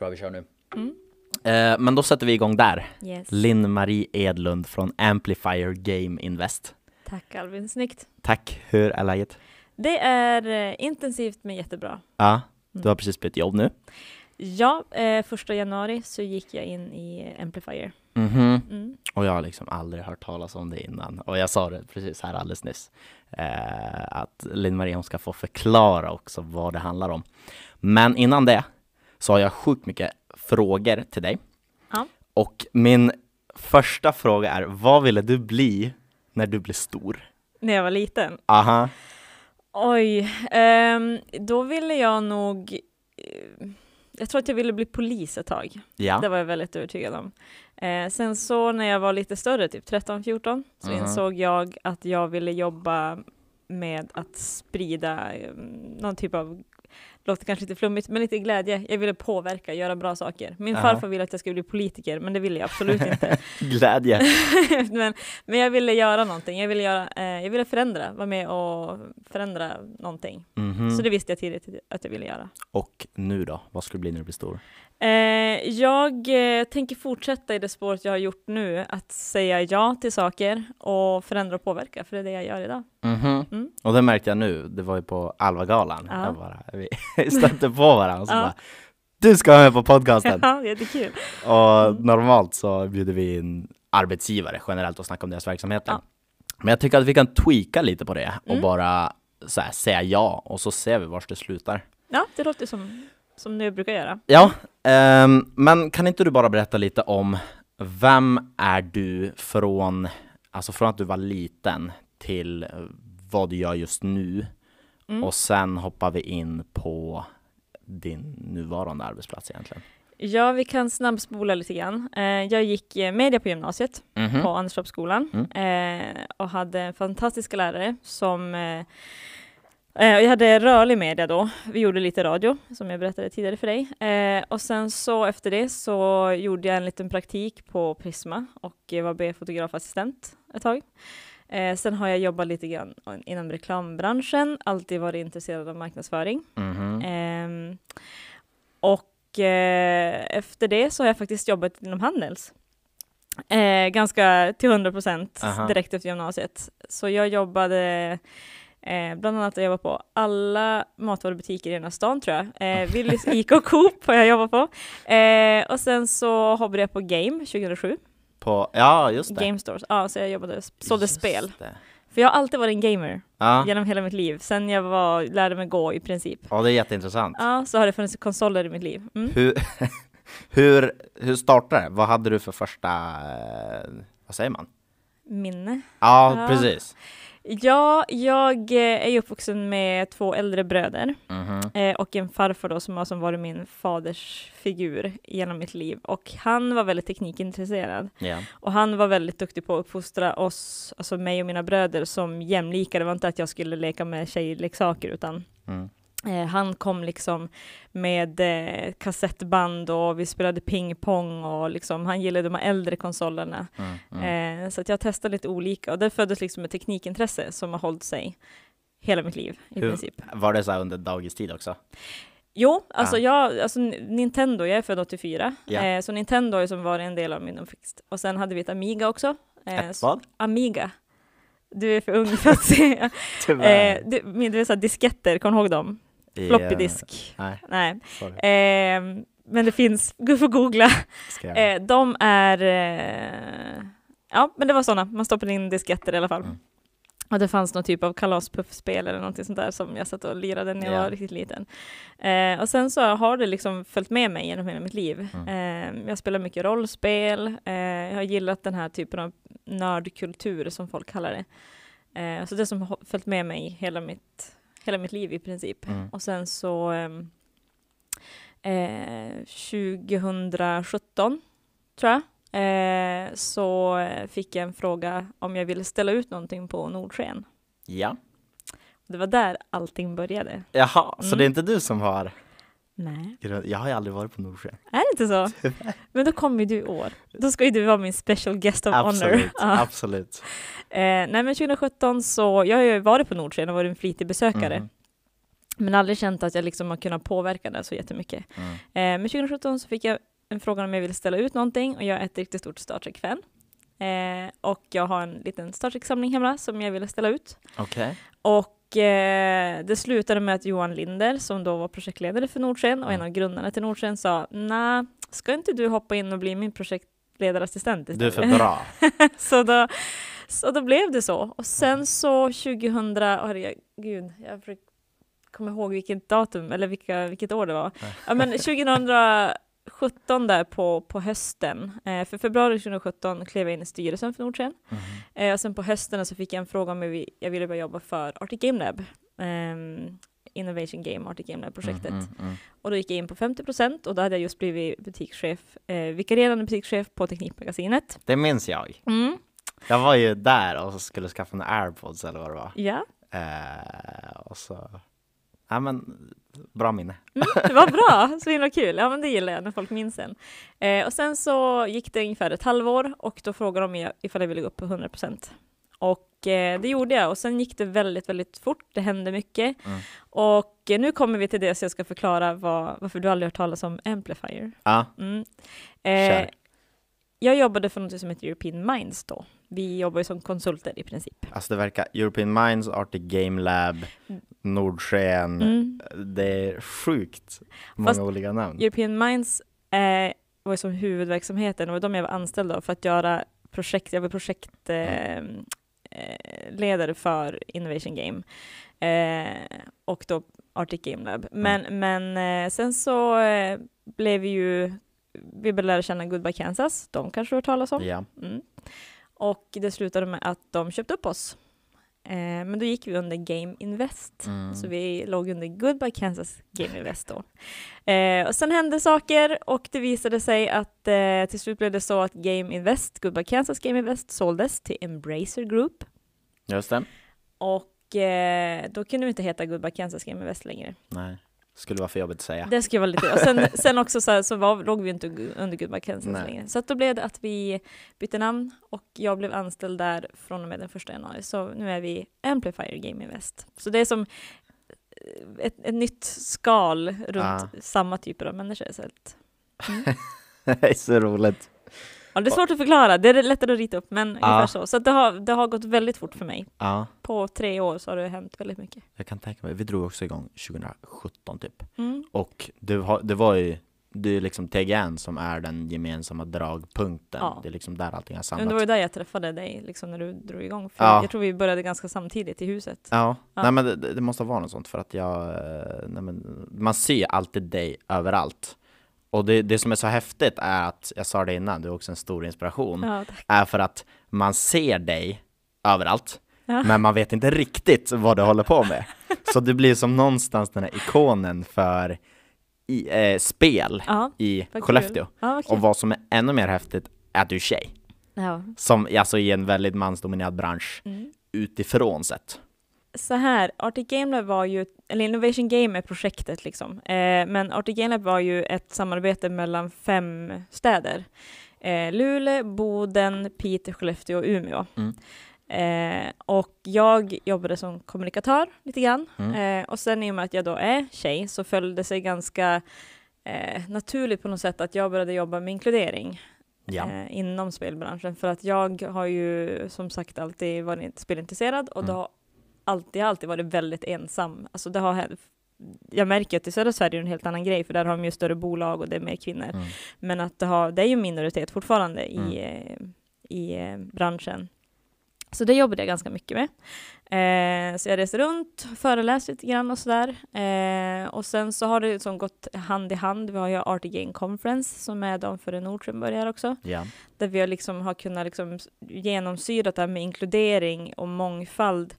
tror jag vi kör nu. Mm. Eh, men då sätter vi igång där. Yes. Linn-Marie Edlund från Amplifier Game Invest. Tack Albin, snyggt. Tack, hur är läget? Det är eh, intensivt men jättebra. Ja, du Mm. har precis bytt jobb nu. Ja, eh, första januari så gick jag in i Amplifier. Mhm. Mm. Och jag har liksom aldrig hört talas om det innan. Och jag sa det precis här alldeles nyss. Eh, att Linn-Marie hon ska få förklara också vad det handlar om. Men innan det så har jag sjukt mycket frågor till dig. Ja. Och min första fråga är, vad ville du bli när du blev stor? När jag var liten. Aha. Oj, ehm, då ville jag nog... eh, jag tror att jag ville bli polis ett tag. Ja. Det var jag väldigt övertygad om. Eh, sen så när jag var lite större, typ 13-14, så Mhm. insåg jag att jag ville jobba med att sprida eh, någon typ av, låter kanske lite flummigt, men lite glädje. Jag ville påverka, göra bra saker. Min Aha. farfar ville att jag skulle bli politiker, men det ville jag absolut inte. Glädje. men, men jag ville göra någonting, jag ville, göra, eh, jag ville förändra, vara med och förändra någonting. Mhm. Så det visste jag tidigt att jag ville göra. Och nu då? Vad ska du bli när du blir stor? Eh, jag eh, tänker fortsätta i det spåret jag har gjort nu, att säga ja till saker och förändra och påverka, för det är det jag gör idag. Mhm. Mm. Och det märkte jag nu, det var ju på Alva-galan. Ja. Jag bara, vi stötte på varandra och så Ja. bara Du ska vara med på podcasten! Ja, jättekul. Och Mm. normalt så bjuder vi in arbetsgivare generellt och snackar om deras verksamheter. Ja. Men jag tycker att vi kan tweaka lite på det och Mm. bara här, säga ja och så ser vi vart det slutar. Ja, det låter som, som jag brukar göra. Ja, ehm, men kan inte du bara berätta lite om vem är du från, alltså från att du var liten till vad du gör just nu Mm. och sen hoppar vi in på din nuvarande arbetsplats egentligen. Ja, vi kan snabbspola lite grann. Eh, jag gick eh, media på gymnasiet Mhm. på Anderstorpsskolan Mm. eh, och hade fantastiska lärare som jag hade rörlig media då. Vi gjorde lite radio, som jag berättade tidigare för dig. Eh, och sen så efter det så gjorde jag en liten praktik på Prisma och eh, var B-fotografassistent ett tag. Eh, sen har jag jobbat lite grann inom reklambranschen, alltid varit intresserad av marknadsföring. Mhm. Ehm, och eh, efter det så har jag faktiskt jobbat inom Handels. Eh, ganska till 100 procent direkt efter gymnasiet. Så jag jobbade eh, bland annat jag jobbade på alla matvarubutiker i den här stan tror jag. Eh, Willys, Ica och Coop har jag jobbat på. Eh, och sen så hoppade jag på Game 2007. På, ja just det. Game Stores. Ja, så jag jobbade, sålde Just spel. det. För jag har alltid varit en gamer Ja. genom hela mitt liv. Sen jag var, lärde mig gå i princip. ja, det är jätteintressant. Ja, så har det funnits konsoler i mitt liv. Mm. Hur, hur, hur startade det? Vad hade du för första, eh, vad säger man? Minne. Ja, Ja. precis. Ja, jag eh, är ju uppvuxen med två äldre bröder Mhm. eh, och en farfar då som har som varit min faders figur genom mitt liv. Och han var väldigt teknikintresserad. Ja. Och han var väldigt duktig på att uppfostra oss, alltså mig och mina bröder, som jämlika. Det var inte att jag skulle leka med tjejleksaker, utan Mm. Eh, han kom liksom med eh, kassettband och vi spelade pingpong och liksom, han gillade de här äldre konsolerna. Mm. Mm. Eh, så jag testade lite olika och det föddes liksom ett teknikintresse som har hållit sig hela mitt liv i Hur- princip. Var det så här under dagistid också? Jo, alltså Ja. jag, alltså Nintendo, jag är född 84, Ja. eh, så Nintendo har ju som varit en del av min uppväxt. Och sen hade vi ett Amiga också. Eh, Ett vad? Amiga. Du är för ung för att se. Eh, du, du är så här disketter, kommer du ihåg dem? I, Floppy eh. Nej, Nej. Eh, men det finns, du får googla. Eh, de är, eh, ja men det var sådana, man stoppade in disketter i alla fall. Mm. Och det fanns någon typ av kalaspuffspel eller någonting sånt där som jag satt och lirade när jag Ja. var riktigt liten. Eh, och sen så har det liksom följt med mig genom hela mitt liv. Mm. Eh, jag spelar mycket rollspel, eh, jag har gillat den här typen av nördkultur som folk kallar det. Eh, så det som har följt med mig hela mitt, hela mitt liv i princip. Mm. Och sen så ehm, eh, 2017, tror jag, eh, så fick jag en fråga om jag ville ställa ut någonting på Nordsken. Ja. Det var där allting började. Jaha, så Mm. det är inte du som har Nej, Jag har ju aldrig varit på Nordsjön. är det inte så? Men då kommer ju du i år. Då ska ju du vara min special guest of honor. Absolut, Ja. absolut. Eh, nej men 2017 så, jag har ju varit på Nordsken och varit en flitig besökare. Mm. Men aldrig känt att jag liksom har kunnat påverka det så jättemycket. Mm. Eh, men 2017 så fick jag en fråga om jag ville ställa ut någonting och jag är ett riktigt stort Star Trek-fan. Eh, och jag har en liten Star Trek-samling hemma som jag ville ställa ut. Okej. Och eh, det slutade med att Johan Linder, som då var projektledare för Nordsken och en Mm. av grundarna till Nordsken, sa nej, ska inte du hoppa in och bli min projektledarassistent Du är istället? för bra. så, då, så då blev det så. Och sen så 2000, herregud, jag komma ihåg vilket datum, eller vilka, vilket år det var. Ja, men 2017 där på, på hösten, eh, för februari 2017 klev jag in i styrelsen för Nordsken. Mhm. Eh, och sen på hösten så fick jag en fråga om jag vi- jag ville börja jobba för Arctic Game Lab. ehm, Innovation Game, Arctic Game Lab-projektet. Mm, mm, Och då gick jag in på 50 och då hade jag just blivit butikschef, eh, vikarierande butikschef på Teknikmagasinet. Det minns jag. Mm. Jag var ju där och skulle skaffa en airpods eller vad det var. Ja, Eh, och så... Ja men, bra minne. mm, det var bra, så himla kul. Ja men det gillar jag när folk minns en. Eh, och sen så gick det ungefär ett halvår och då frågade de mig ifall jag ville gå upp på 100 Och eh, det gjorde jag och sen gick det väldigt, väldigt fort. Det hände mycket. Mm. Och eh, nu kommer vi till det så jag ska förklara vad, varför du aldrig hört talas om Amplifier. Ja, Mm. Eh, jag jobbade för något som heter European Minds då. Vi jobbar ju som konsulter i princip. alltså det verkar European Minds, Arctic Game Lab, Mm. Nordsken. Mm. Det är sjukt många Fast olika namn. European Minds eh, var som huvudverksamheten och de jag var anställd av för att göra projekt, jag var projektledare eh, eh, för Innovation Game eh, och då Arctic Game Lab. Men, men eh, sen så eh, blev vi ju, vi började lära känna Goodbye Kansas, de kanske du har hört talas om? Ja. Mm. Och det slutade med att de köpte upp oss. Eh, men då gick vi under Game Invest. Mm. Så vi låg under Goodbye Kansas Game Invest då. Eh, och sen hände saker och det visade sig att eh, till slut blev det så att Game Invest, Goodbye Kansas Game Invest, såldes till Embracer Group. Just det. Och eh, då kunde vi inte heta Goodbye Kansas Game Invest längre. Nej, skulle vara för jobbigt att säga. Det skulle vara lite... Och sen, sen också så, här, så var, låg vi inte under Goodbye Kansas Nej. längre. Så att då blev det att vi bytte namn och jag blev anställd där från och med den första januari. Så nu är vi Amplifier Game Invest. Så det är som eh, ett, ett nytt skal runt Ah. samma typer av människor. Så att, det är så roligt. Ja, det är svårt att förklara, det är lättare att rita upp, men Ja. ungefär så. Så att det, har, det har gått väldigt fort för mig. Ja, På tre år så har det hänt väldigt mycket. jag kan tänka mig. Vi drog också igång 2017 typ. Mm. Och det, har, det var ju det är liksom TGN som är den gemensamma dragpunkten. Ja. Det är liksom där allting har Men samlats. det var ju där jag träffade dig, liksom när du drog igång. För Ja. Jag tror vi började ganska samtidigt i huset. Ja, Ja. nej men det, det måste vara något sånt för att jag, eh, nej men, man ser alltid dig överallt. Och det, det som är så häftigt är att, jag sa det innan, du är också en stor inspiration, Ja, är för att man ser dig överallt, Ja. men man vet inte riktigt vad du håller på med. Så det blir som någonstans den här ikonen för i, eh, spel Ja, i vad Skellefteå. Ja. Och vad som är ännu mer häftigt är att du är tjej. Ja. Som, alltså i en väldigt mansdominerad bransch, Mm. utifrån sett. Så här, Arctic Game Lab var ju, eller Innovation Game är projektet liksom, eh, men Arctic Game Lab var ju ett samarbete mellan fem städer. Eh, Luleå, Boden, Piteå, Skellefteå och Umeå. Mm. Eh, och jag jobbade som kommunikatör lite grann. Mm. Eh, och sen i och med att jag då är tjej så föll det sig ganska eh, naturligt på något sätt att jag började jobba med inkludering Ja. eh, inom spelbranschen. För att jag har ju som sagt alltid varit spelintresserad och Mm. har alltid, alltid varit väldigt ensam. Alltså det har, jag märker att i södra Sverige är det en helt annan grej, för där har de ju större bolag och det är mer kvinnor. Mm. Men att det, har, det är ju en minoritet fortfarande Mm. i, eh, i eh, branschen. Så det jobbade jag ganska mycket med. Eh, så jag reste runt, föreläste lite grann och sådär. Eh, och sen så har det liksom gått hand i hand. Vi har ju Arctic Game Conference som är de för Nordström börjar också. Ja. Där vi har, liksom har kunnat liksom genomsyra det här med inkludering och mångfald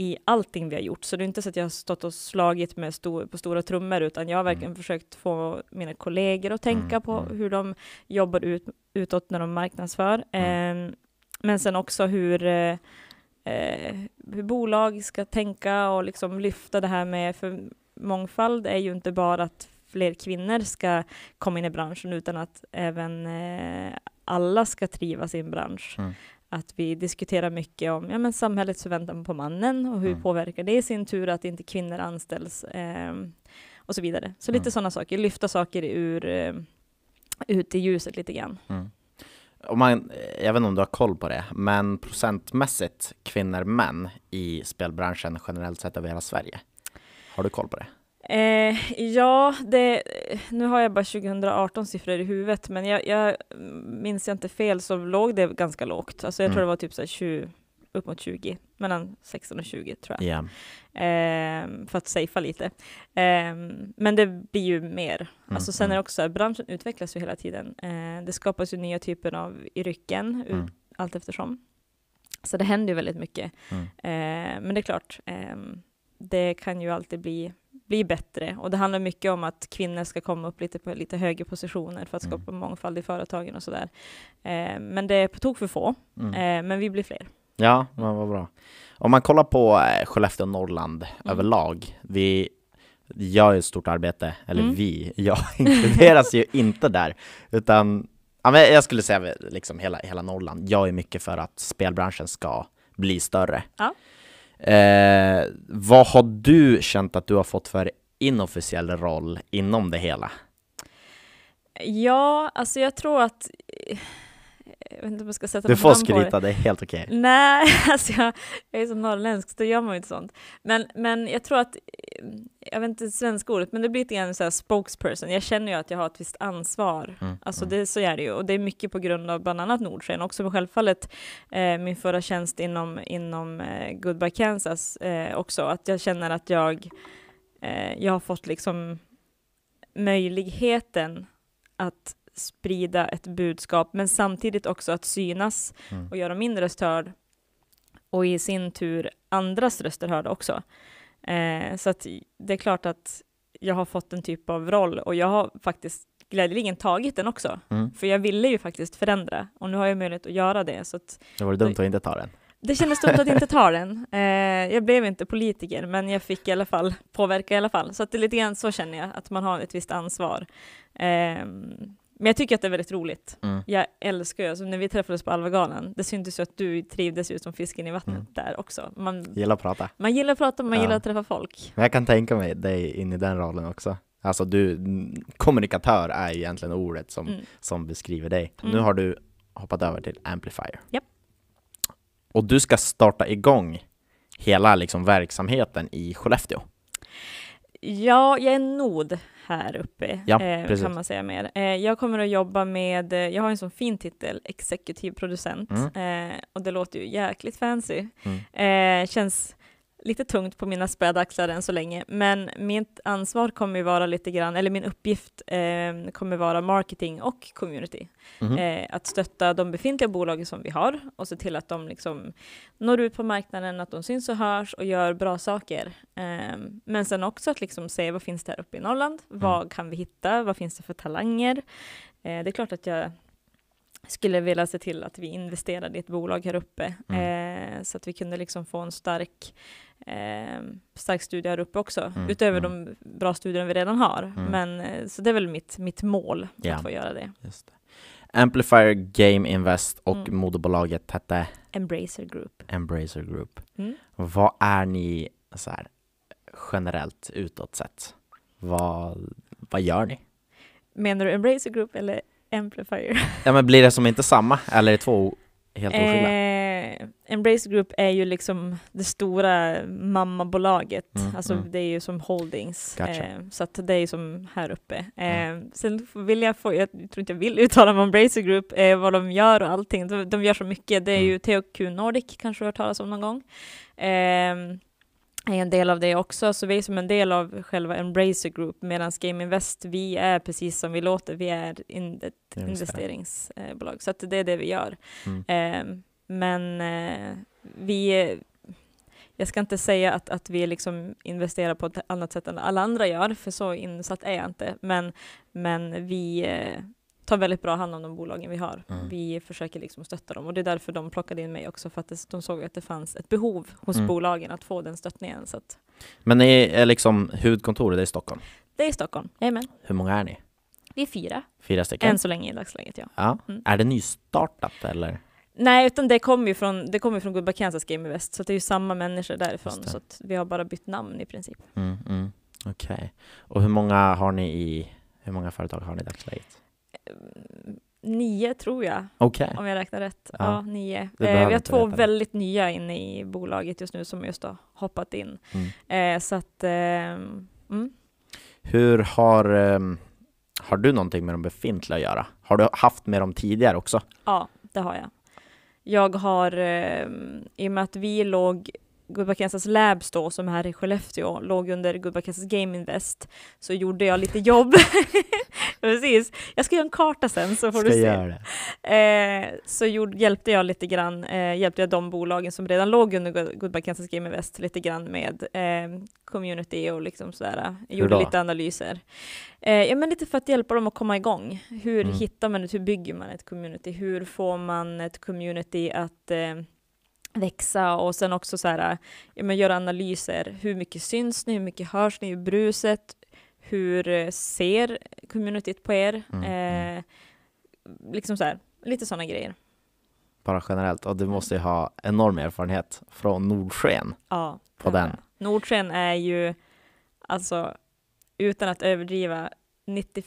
i allting vi har gjort. Så det är inte så att jag har stått och slagit med stor, på stora trummor, utan jag har verkligen försökt få mina kollegor att tänka Mm, på mm. hur de jobbar ut, utåt när de marknadsför. Mm. Eh, men sen också hur, eh, eh, hur bolag ska tänka och liksom lyfta det här med, för mångfald är ju inte bara att fler kvinnor ska komma in i branschen, utan att även eh, alla ska trivas i en bransch. Mm. Att vi diskuterar mycket om ja, men samhällets förväntan på mannen och hur Mm. påverkar det i sin tur att inte kvinnor anställs eh, och så vidare. Så lite Mm. sådana saker, lyfta saker ur, eh, ut i ljuset lite grann. Mm. Om man, jag vet inte om du har koll på det, men procentmässigt kvinnor män i spelbranschen generellt sett över hela Sverige. Har du koll på det? Eh, ja, det, nu har jag bara 2018 siffror i huvudet, men jag, jag minns jag inte fel så låg det ganska lågt. Alltså jag tror Mm. det var typ så här 20, upp mot 20, mellan 16 och 20 tror jag. Ja. Ehm, för att safea lite. Ehm, men det blir ju mer. Alltså sen är det också branschen utvecklas ju hela tiden. Eh, det skapas ju nya typer av yrken Mm. allt eftersom. Så det händer ju väldigt mycket. Mm. Eh, men det är klart, ehm, det kan ju alltid bli, bli bättre. Och det handlar mycket om att kvinnor ska komma upp lite på lite högre positioner för att Mm. skapa mångfald i företagen och sådär. Eh, men det är på tok för få. Mm. Eh, men vi blir fler. Ja, men vad bra. Om man kollar på eh, Skellefteå och Norrland Mm. överlag, vi gör ju ett stort arbete, eller Mm. vi, jag inkluderas ju inte där, utan jag skulle säga liksom hela, hela Norrland, jag är mycket för att spelbranschen ska bli större. Ja. Eh, vad har du känt att du har fått för inofficiell roll inom det hela? Ja, alltså jag tror att... Eh, jag vet inte om jag ska sätta Du får skryta, det är helt okej. Nej, alltså jag, jag är så norrländsk, då gör man ju inte sånt. Men, men jag tror att, jag vet inte svenska ordet, men det blir lite grann så här spokesperson. Jag känner ju att jag har ett visst ansvar. Mm, Alltså mm. det, så är det ju. Och det är mycket på grund av bland annat Nordsken. Också självfallet eh, min förra tjänst inom, inom eh, Goodbye Kansas eh, också. Att jag känner att jag, eh, jag har fått liksom möjligheten att sprida ett budskap, men samtidigt också att synas Mm. och göra min röst hörd och i sin tur andras röster hörda också. Eh, så att det är klart att jag har fått en typ av roll och jag har faktiskt glädjeligen tagit den också. Mm. För jag ville ju faktiskt förändra och nu har jag möjlighet att göra det. Så att Det var dumt att inte ta den. det kändes dumt att inte ta den. Eh, jag blev inte politiker, men jag fick i alla fall påverka i alla fall. Så att det är lite grann så känner jag, att man har ett visst ansvar. Eh, men jag tycker att det är väldigt roligt. Mm. Jag älskar ju, alltså när vi träffades på Alvagalan, det syntes ju att du trivdes ju som fisken i vattnet Mm. där också. Man, Gillar att prata. man gillar att prata, man Ja. gillar att träffa folk. Men jag kan tänka mig dig in i den rollen också. Alltså du, mm, kommunikatör är ju egentligen ordet som, Mm. som beskriver dig. Mm. Nu har du hoppat över till Amplifier. Japp. Och du ska starta igång hela liksom verksamheten i Skellefteå. Ja, jag är nod här uppe, Ja, eh, kan man säga mer. Eh, jag kommer att jobba med, eh, jag har en sån fin titel, exekutiv producent, Mm. eh, och det låter ju jäkligt fancy. Mm. Eh, känns lite tungt på mina späda axlar än så länge, men mitt ansvar kommer vara lite grann, eller min uppgift eh, kommer vara marketing och community. Mhm. Eh, att stötta de befintliga bolagen som vi har och se till att de liksom når ut på marknaden, att de syns och hörs och gör bra saker. Eh, men sen också att liksom se vad finns det här uppe i Norrland? Vad kan vi hitta? Vad finns det för talanger? Eh, det är klart att jag skulle vilja se till att vi investerade i ett bolag här uppe eh, så att vi kunde liksom få en stark, eh, stark studie här uppe också, Mm, utöver mm. de bra studierna vi redan har. Mm. Men, eh, så det är väl mitt, mitt mål Ja. att få göra det. Det. Amplifier Game Invest och Mm. moderbolaget hette Embracer Group. Embracer Group. Mm. Vad är ni så här, generellt utåt sett? Vad, vad gör ni? Menar du Embracer Group eller Amplifier? Ja men blir det som inte samma eller är det två helt oskilda? Eh, Embracer Group är ju liksom det stora mammabolaget, Mm, alltså mm. det är ju som holdings, Gotcha. eh, så att det är ju som här uppe. Eh, Mm. Sen vill jag få, jag tror inte jag vill uttala mig om Embracer Group, eh, vad de gör och allting, de, de gör så mycket, det är Mm. ju THQ Nordic, kanske du har hört talas om någon gång. Eh, är en del av det också, så vi är som en del av själva Embracer Group, medan Game Invest, vi är precis som vi låter, vi är in, ett investeringsbolag, så att det är det vi gör. Mm. Eh, men eh, vi, jag ska inte säga att, att vi liksom investerar på ett annat sätt än alla andra gör, för så insatt är jag inte. Men, men vi eh, tar väldigt bra hand om de bolagen vi har. Mm. Vi försöker liksom stötta dem och det är därför de plockade in mig också, för att det, de såg att det fanns ett behov hos Mm. bolagen att få den stöttningen. Så att Men ni är liksom huvudkontoret är i Stockholm. det är i Stockholm, jajamän. Hur många är ni? Vi är fyra, Fyra stycken? än så länge i dagsläget ja. Ja. Mm. Är det nystartat eller? Nej, utan det kommer ju från, det kommer från Goodbye Kansas Game Invest, så det är ju samma människor därifrån, så vi har bara bytt namn i princip. Mm, mm. Okej. Och hur många har ni i, hur många företag har ni i dagsläget? Mm, Nio tror jag, Okej. om jag räknar rätt. Ja. Ja, nio. Eh, vi har två veta det. väldigt nya inne i bolaget just nu som just har hoppat in. Mm. Eh, så att, ehm, mm. Hur har, ehm, har du någonting med de befintliga att göra? Har du haft med dem tidigare också? Ja, det har jag. Jag har, eh, i och med att vi låg, Goodbye Kansas Labs då, som är här i Skellefteå, låg under Goodbye Kansas Game Invest, så gjorde jag lite jobb. Precis. Jag ska göra en karta sen så får Ska du se. göra det. Eh, så gjorde, hjälpte jag lite grann, eh, hjälpte jag de bolagen som redan låg under Kansas Game Invest lite grann med eh, community och liksom sådär. Jag gjorde lite analyser. Eh, ja, men lite för att hjälpa dem att komma igång. Hur Mm. hittar man ett, hur bygger man ett community? Hur får man ett community att eh, växa och sen också så här, ja, men göra analyser. Hur mycket syns ni? Hur mycket hörs ni i bruset? Hur eh, ser communityt på er? Mm, mm. Eh, liksom så här, lite sådana grejer. Bara generellt. Och du måste ju ha enorm erfarenhet från Nordsken. Ja, På den. Nordsken är ju, alltså utan att överdriva, 90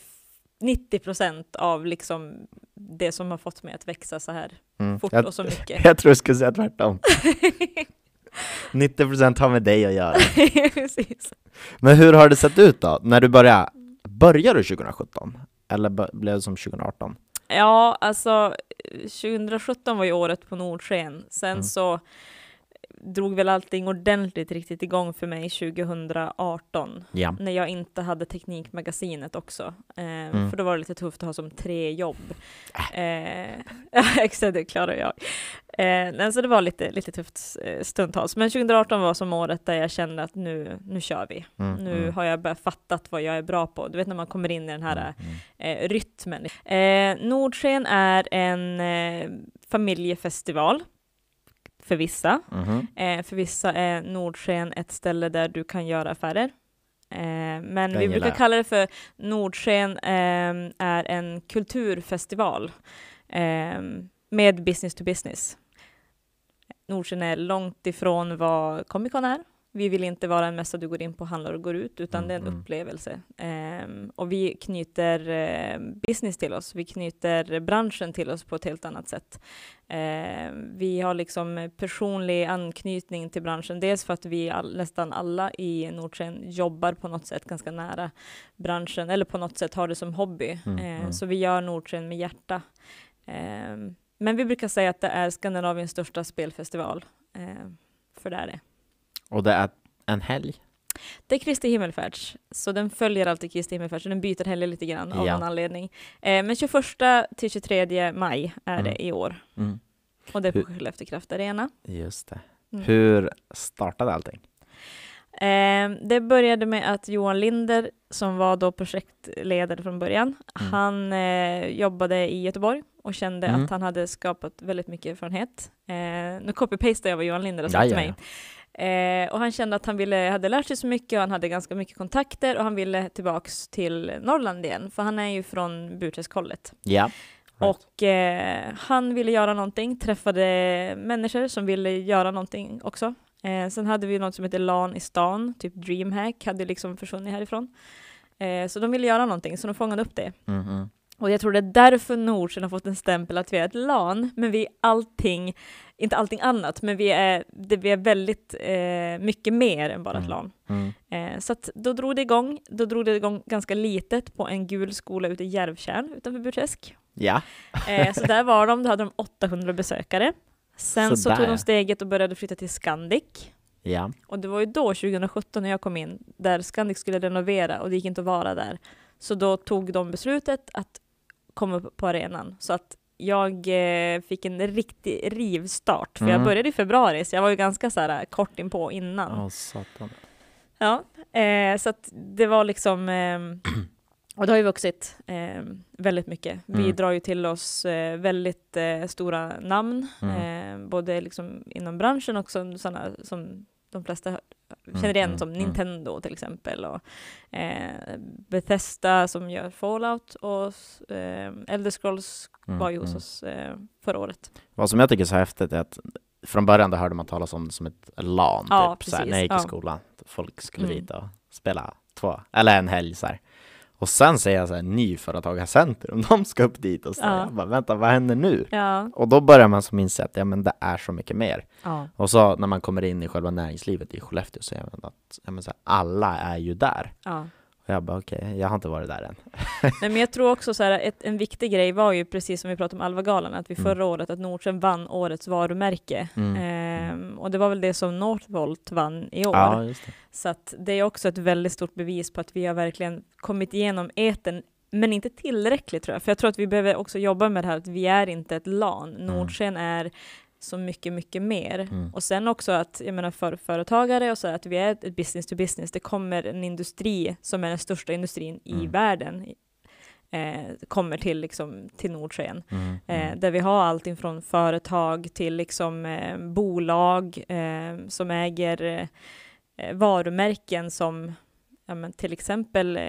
90 procent av liksom det som har fått mig att växa så här Mm. fort Jag, och så mycket. jag tror jag skulle säga tvärtom. 90% har med dig att göra. Precis. Men hur har det sett ut då? När du började, började du 2017? Eller blev det som 2018? Ja, alltså 2017 var ju året på Nordsken. Sen Mm. så drog väl allting ordentligt riktigt igång för mig 2018. Ja. när jag inte hade Teknikmagasinet också. Eh, Mm. För då var det lite tufft att ha som tre jobb. Eh, ja, exakt, det klarar jag. Eh, så det var lite, lite tufft eh, stundtals. Men 2018 var som året där jag kände att nu, nu kör vi. Mm, Nu mm. har jag börjat fattat vad jag är bra på. Du vet när man kommer in i den här Mm, mm. eh, rytmen. Eh, Nordsken är en eh, familjefestival för vissa. Mhm. Eh, för vissa är Nordsken ett ställe där du kan göra affärer. Eh, men Den vi brukar jag. kalla det för Nordsken eh, är en kulturfestival eh, med business to business. Nordsken är långt ifrån vad Comic Con är. Vi vill inte vara en mässa du går in på, handlar och går ut, utan det är en Mm, mm. upplevelse. Ehm, och vi knyter eh, business till oss, vi knyter branschen till oss på ett helt annat sätt. Ehm, vi har liksom personlig anknytning till branschen, dels för att vi all, nästan alla i Nordsken jobbar på något sätt ganska nära branschen, eller på något sätt har det som hobby. Mm, mm. Så vi gör Nordsken med hjärta. Ehm, men vi brukar säga att det är Skandinaviens största spelfestival, för det är det. Och det är en helg? Det är Kristi himmelfärds, så den följer alltid Kristi himmelfärds, så den byter heller lite grann av Ja. någon anledning. Eh, men 21 till 23 maj är Mm. det i år, Mm. och det är på Skellefteå Kraft Arena. Just det. Mm. Hur startade allting? Eh, det började med att Johan Linder, som var då projektledare från början, Mm. han eh, jobbade i Göteborg och kände Mm. att han hade skapat väldigt mycket erfarenhet. Eh, nu copy-pastar jag vad Johan Linder har sagt till mig. Eh, och han kände att han ville, hade lärt sig så mycket och han hade ganska mycket kontakter och han ville tillbaks till Norrland igen, för han är ju från Burträskollet. Ja. Right. Och eh, han ville göra någonting, träffade människor som ville göra någonting också. Eh, sen hade vi något som heter LAN i stan, typ DreamHack, hade liksom försvunnit härifrån. Eh, så de ville göra någonting, så de fångade upp det. Mm, mm. Och jag tror det är därför Nordsen har fått en stämpel att vi är ett LAN, men vi är allting, inte allting annat, men vi är, det, vi är väldigt eh, mycket mer än bara ett Mm. LAN. Mm. Eh, så då drog det igång, då drog det igång ganska litet på en gul skola ute i Järvtjärn utanför Burträsk. Ja. Eh, så där var de, då hade de 800 besökare. Sen så Sådär. tog de steget och började flytta till Scandic. Ja. Och det var ju då, 2017, när jag kom in, där Scandic skulle renovera och det gick inte att vara där. Så då tog de beslutet att komma upp på arenan. Så att jag eh, fick en riktig rivstart, för jag Mm. började i februari, så jag var ju ganska så här, kort inpå innan. Åh, satan. Ja, eh, så att det var liksom, ehm, och det har ju vuxit eh, väldigt mycket. Vi Mm. drar ju till oss eh, väldigt eh, stora namn, Mm. eh, både liksom inom branschen och sådana som de flesta hör, känner igen mm, som mm. Nintendo till exempel och eh, Bethesda som gör Fallout och eh, Elder Scrolls Mm, var ju hos mm. oss eh, förra året. Vad som jag tycker är så häftigt är att från början då hörde man talas om det som ett LAN, Ja, typ, så här, precis, när jag gick i ja. skolan. Folk skulle Mm. dit och spela två, eller en helg så här. Och sen ser jag så här, Nyföretagarcentrum, de ska upp dit och så Ja. jag bara, vänta, vad händer nu? Ja, Och då börjar man som inse att ja, men det är så mycket mer. ja. Och så när man kommer in i själva näringslivet i Skellefteå så är man att ja, men så här, alla är ju där. Jag bara okej, jag har inte varit där än. Nej, men jag tror också så här, ett, en viktig grej var ju precis som vi pratade om Alvagalan, att vi Mm. förra året, att Nordström vann årets varumärke. Mm. Ehm, och det var väl det som Northvolt vann i år. Ja. Så att det är också ett väldigt stort bevis på att vi har verkligen kommit igenom eten, men inte tillräckligt tror jag. För jag tror att vi behöver också jobba med det här att vi är inte ett LAN. Nordsken är så mycket, mycket mer. Mm. Och sen också att, jag menar för företagare och så, att vi är ett business to business. Det kommer en industri som är den största industrin i Mm. världen eh, kommer till, liksom, till Nordsken. Mm. Eh, Mm. där vi har allting från företag till liksom, eh, bolag eh, som äger eh, eh, varumärken som ja, men till exempel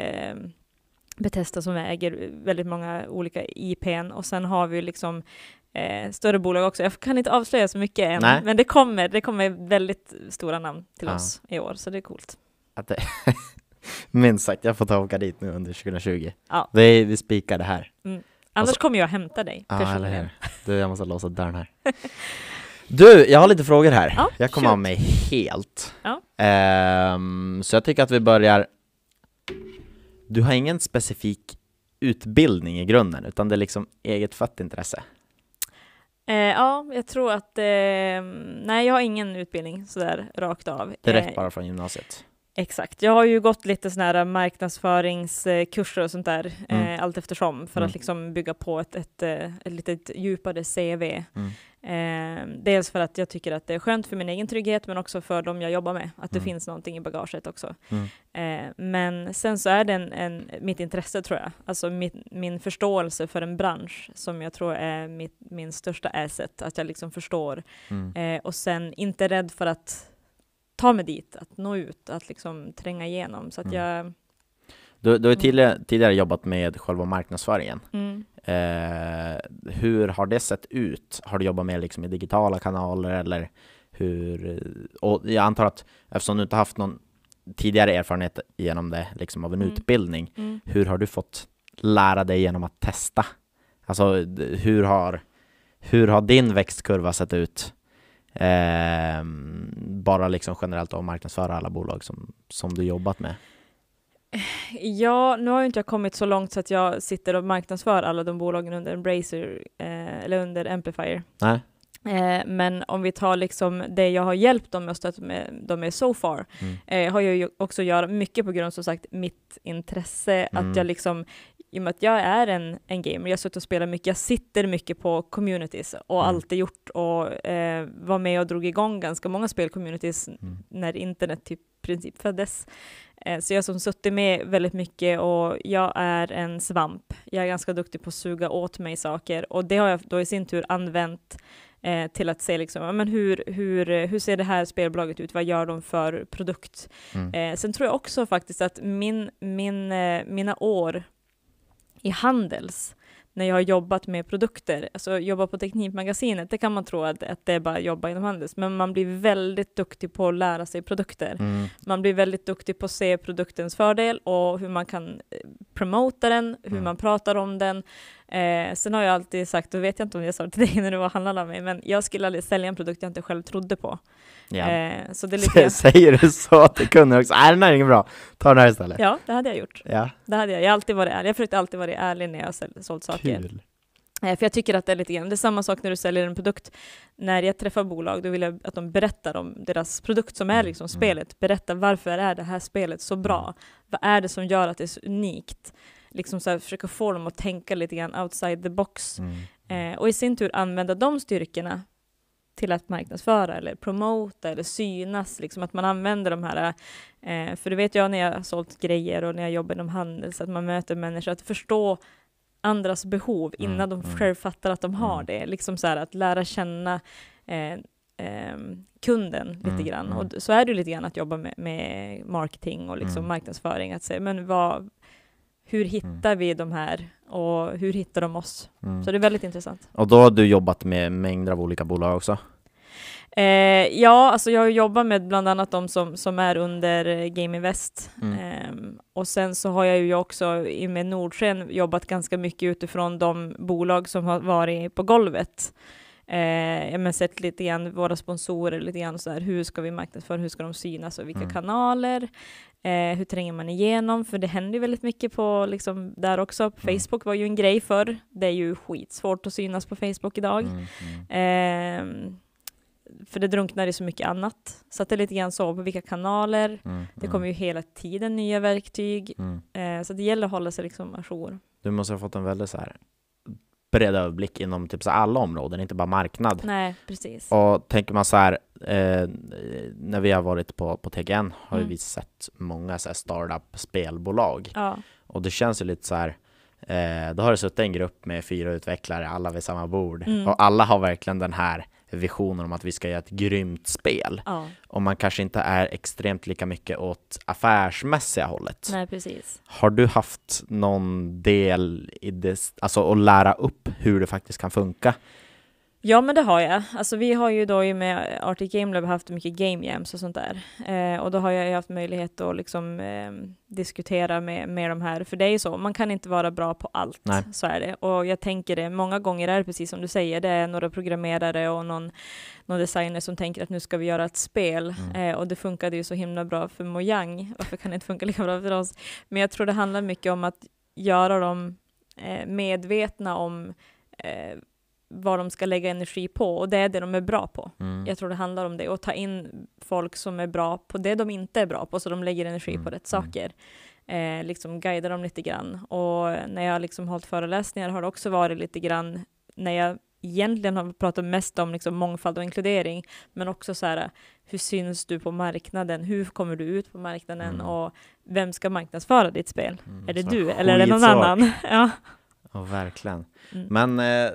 Bethesda som äger väldigt många olika IPn och sen har vi liksom eh, större bolag också. Jag kan inte avslöja så mycket än, Nej. men det kommer, det kommer väldigt stora namn till Ja. oss i år, så det är coolt. Att det, minst sagt, jag får ta och åka dit nu under 2020. Ja. Det vi spikar det här. Annars så- kommer jag hämta dig Ja, eller personligen. hur? Du, jag måste låsa dörren här. Du, jag har lite frågor här. Ja, jag kommer av mig helt. Ja. Ehm, så jag tycker att vi börjar... Du har ingen specifik utbildning i grunden, utan det är liksom eget fött intresse. Eh, ja, jag tror att... Eh, nej, jag har ingen utbildning sådär rakt av. Direkt Eh, bara från gymnasiet. Exakt. Jag har ju gått lite såna här marknadsföringskurser och sånt där Mm. eh, allt eftersom för Mm. att liksom bygga på ett, ett, eh, ett litet djupare CV. Mm. Eh, dels för att jag tycker att det är skönt för min egen trygghet men också för dem jag jobbar med, att det Mm. finns någonting i bagaget också. Mm. Eh, men sen så är det en, en, mitt intresse tror jag, alltså mitt, min förståelse för en bransch som jag tror är mitt, min största asset, att jag liksom förstår Mm. Eh, och sen inte rädd för att ta mig dit, att nå ut, att liksom tränga igenom. Så att Mm. jag... Du, du har tidigare, tidigare jobbat med själva marknadsföringen. Mm. Eh, hur har det sett ut? Har du jobbat med liksom i digitala kanaler eller hur? Och jag antar att eftersom du inte haft någon tidigare erfarenhet genom det, liksom av en Mm. utbildning, Mm. hur har du fått lära dig genom att testa? Alltså hur har, hur har din växtkurva sett ut? Eh, bara liksom generellt att marknadsföra alla bolag som, som du jobbat med. Ja, nu har ju inte jag kommit så långt så att jag sitter och marknadsför alla de bolagen under Embracer eh, eller under Amplifier. Nej? Eh, men om vi tar liksom det jag har hjälpt dem med och stött med dem med so far, Mm. eh, har jag ju också att göra mycket på grund av som sagt mitt intresse, Mm. att jag liksom i och med att jag är en, en gamer, jag har suttit och spelat mycket, jag sitter mycket på communities och Mm. alltid gjort och eh, var med och drog igång ganska många spelcommunities Mm. när internet typ princip föddes. Eh, så jag har som suttit med väldigt mycket och jag är en svamp. Jag är ganska duktig på att suga åt mig saker och det har jag då i sin tur använt eh, till att se liksom, men hur, hur, hur ser det här spelbolaget ut, vad gör de för produkt? Mm. Eh, sen tror jag också faktiskt att min, min, eh, mina år i Handels, när jag har jobbat med produkter, alltså jobba på Teknikmagasinet, det kan man tro att, att det är bara jobba inom Handels, men man blir väldigt duktig på att lära sig produkter. Mm. Man blir väldigt duktig på att se produktens fördel och hur man kan eh, promota den, hur Mm. man pratar om den. Eh, sen har jag alltid sagt, och vet jag inte om jag sa det till dig när du var och handlade av mig, men jag skulle aldrig sälja en produkt jag inte själv trodde på. Ja. Eh, så det är lite Säger du så till kunder också? Nej, den här är ingen bra. Ta den här istället. Ja, det hade jag gjort. Ja, Det hade jag. Jag alltid varit ärlig. Jag försökte alltid vara ärlig när jag har sålt saker. kul. Eh, För jag tycker att det är lite grann, det är samma sak när du säljer en produkt. När jag träffar bolag, då vill jag att de berättar om deras produkt som är Mm, liksom mm. spelet. Berätta varför är det här spelet så bra? Vad är det som gör att det är så unikt? Liksom så här, försöka få dem att tänka lite grann outside the box. Mm. Eh, och i sin tur använda de styrkorna till att marknadsföra eller promota eller synas, liksom att man använder de här, eh, för det vet jag när jag har sålt grejer och när jag jobbar inom handel, så att man möter människor, att förstå andras behov Mm, innan de mm. själv fattar att de har Mm. det. Liksom så här att lära känna eh, eh, kunden lite Mm, grann. mm. Och så är det lite grann att jobba med, med marketing och liksom Mm. marknadsföring. Att säga, men vad, hur hittar vi de här och hur hittar de oss? Mm. Så det är väldigt intressant. Och då har du jobbat med mängder av olika bolag också? Eh, ja, alltså jag har jobbat med bland annat de som, som är under eh, Game Invest. Mm. Ehm, och sen så har jag ju också i med Nordsken jobbat ganska mycket utifrån de bolag som har varit på golvet. Eh, jag har sett lite grann våra sponsorer, lite grann så här, hur ska vi marknadsföra, hur ska de synas och vilka Mm. kanaler, eh, hur tränger man igenom, för det händer ju väldigt mycket på liksom där också. Mm. Facebook var ju en grej förr, det är ju skitsvårt att synas på Facebook idag. Mm, mm. Ehm, för det drunknar i så mycket annat. Så att det är lite grann så på vilka kanaler. Mm, Det kommer ju hela tiden nya verktyg. mm. Eh, så det gäller att hålla sig liksom ajour. Du måste ha fått en väldigt så här bred överblick inom typ så alla områden, inte bara marknad. Nej, precis. Och tänker man så här, eh, när vi har varit på, på TGN har Mm. vi sett många så här startup-spelbolag. Ja, Och det känns ju lite så här, eh, då har det suttit en grupp med fyra utvecklare, alla vid samma bord. Mm. Och alla har verkligen den här visionen om att vi ska göra ett grymt spel. ja. Och man kanske inte är extremt lika mycket åt affärsmässiga hållet. Nej, precis. Har du haft någon del i det, alltså att lära upp hur det faktiskt kan funka? Ja, men det har jag. Alltså, vi har ju då med Arctic Game Lab haft mycket game jams och sånt där. Eh, och då har jag ju haft möjlighet att liksom, eh, diskutera med, med de här. För det är ju så, man kan inte vara bra på allt. Nej. Så är det. Och jag tänker det, många gånger är det precis som du säger, det är några programmerare och någon, någon designer som tänker att nu ska vi göra ett spel. Mm. Eh, och det funkade ju så himla bra för Mojang. Varför kan det inte funka lika bra för oss? Men jag tror det handlar mycket om att göra dem eh, medvetna om eh, vad de ska lägga energi på och det är det de är bra på. Mm. Jag tror det handlar om det och ta in folk som är bra på det de inte är bra på så de lägger energi Mm, på rätt mm. saker. Eh, liksom guida dem lite grann och när jag liksom hållit föreläsningar har det också varit lite grann när jag egentligen har pratat mest om liksom mångfald och inkludering men också så här hur syns du på marknaden? Hur kommer du ut på marknaden Mm. och vem ska marknadsföra ditt spel? Mm, Är det du eller är det någon annan? ja. Ja, verkligen. Mm. Men eh,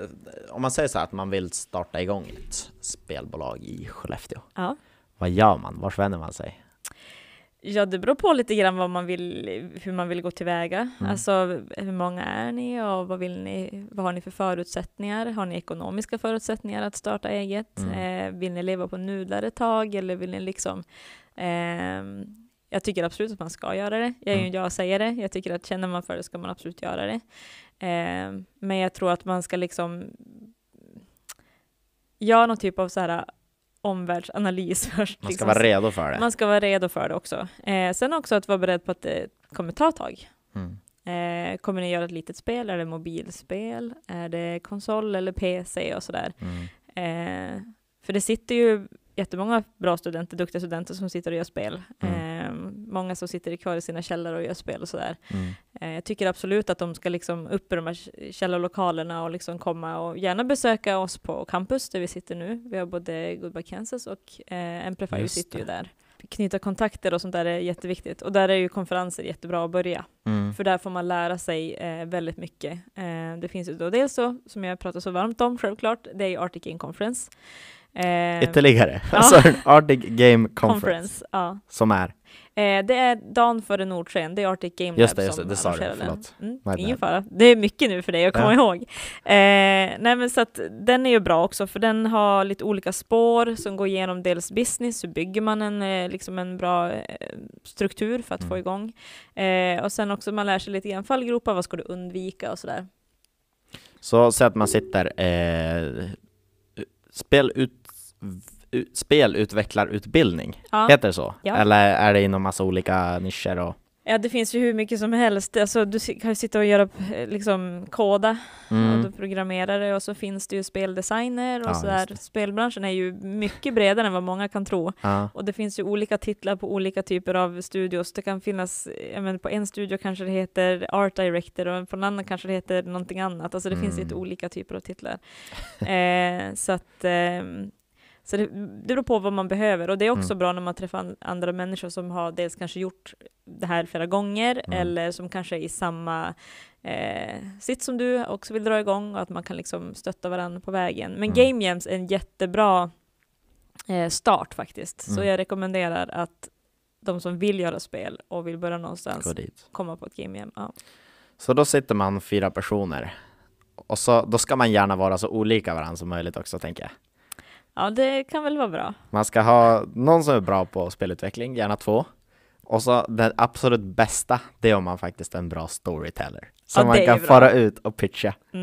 om man säger så här att man vill starta igång ett spelbolag i Skellefteå. ja. Vad gör man? Vart vänder man sig? Ja, det beror på lite grann vad man vill, hur man vill gå tillväga. Mm. Alltså, hur många är ni och vad, vill ni, vad har ni för förutsättningar? Har ni ekonomiska förutsättningar att starta eget? Mm. Eh, vill ni leva på nudlar ett tag eller vill ni liksom... ehm, jag tycker absolut att man ska göra det. Jag är ju Mm. en jag-sägare. Jag tycker att känner man för det ska man absolut göra det. Ehm, men jag tror att man ska liksom göra någon typ av så här omvärldsanalys först. Man ska liksom. vara redo för det. Man ska vara redo för det också. Eh, sen också att vara beredd på att det kommer ta tag. Mm. Eh, kommer ni göra ett litet spel? Är det mobilspel? Är det konsol eller PC och sådär? Mm. Eh, för det sitter ju jättemånga bra studenter, duktiga studenter som sitter och gör spel. Mm. Eh, många som sitter kvar i sina källare och gör spel och sådär. Mm. Eh, jag tycker absolut att de ska liksom upp i de här källarlokalerna och liksom komma och gärna besöka oss på campus där vi sitter nu. Vi har både Goodbye Kansas och eh, Amplify sitter ju där. Knyta kontakter och sånt där är jätteviktigt. Och där är ju konferenser jättebra att börja. Mm. För där får man lära sig eh, väldigt mycket. Eh, det finns ju då dels så, som jag pratar så varmt om självklart, det är ju Arctic Game Conference. Eh, Ytterligare. Ja. Alltså Arctic Game Conference. Conference, ja. Som är. Eh, det är dagen före Nordsken, det är Arctic Game Just Lab det, just som det, det sa du, förlåt. Mm, ingen fara, det är mycket nu för dig att komma Ja. ihåg. Eh, nej men så att den är ju bra också, för den har lite olika spår som går igenom dels business, hur bygger man en, eh, liksom en bra eh, struktur för att få Mm. igång. Eh, och sen också man lär sig lite grann fallgropar, vad ska du undvika och sådär. Så säg att man sitter eh, spel ut, spelutvecklarutbildning, Ja. heter det så? Ja. Eller är det inom massa olika nischer? Och, ja, det finns ju hur mycket som helst. Alltså, du kan ju sitta och göra, eh, liksom koda och mm. då programmerare och så finns det ju speldesigner och Ja, sådär. Spelbranschen är ju mycket bredare än vad många kan tro. ja. Och det finns ju olika titlar på olika typer av studios. Det kan finnas, menar, på en studio kanske det heter Art Director och på en annan kanske det heter någonting annat. Alltså det finns Mm. lite olika typer av titlar. eh, så att ehm, så det, det beror på vad man behöver och det är också Mm. bra när man träffar an- andra människor som har dels kanske gjort det här flera gånger Mm. eller som kanske är i samma eh, sitt som du också vill dra igång och att man kan liksom stötta varandra på vägen. Men Mm. Game Jams är en jättebra eh, start faktiskt. Så Mm. jag rekommenderar att de som vill göra spel och vill börja någonstans komma på ett game jam. Ja. Så då sitter man fyra personer. Och så, då ska man gärna vara så olika varandra som möjligt också, tänker jag. Ja, det kan väl vara bra. Man ska ha någon som är bra på spelutveckling, gärna två. Och så den absolut bästa, det är om man faktiskt är en bra storyteller. Som Ja, man det kan fara ut och pitcha. Det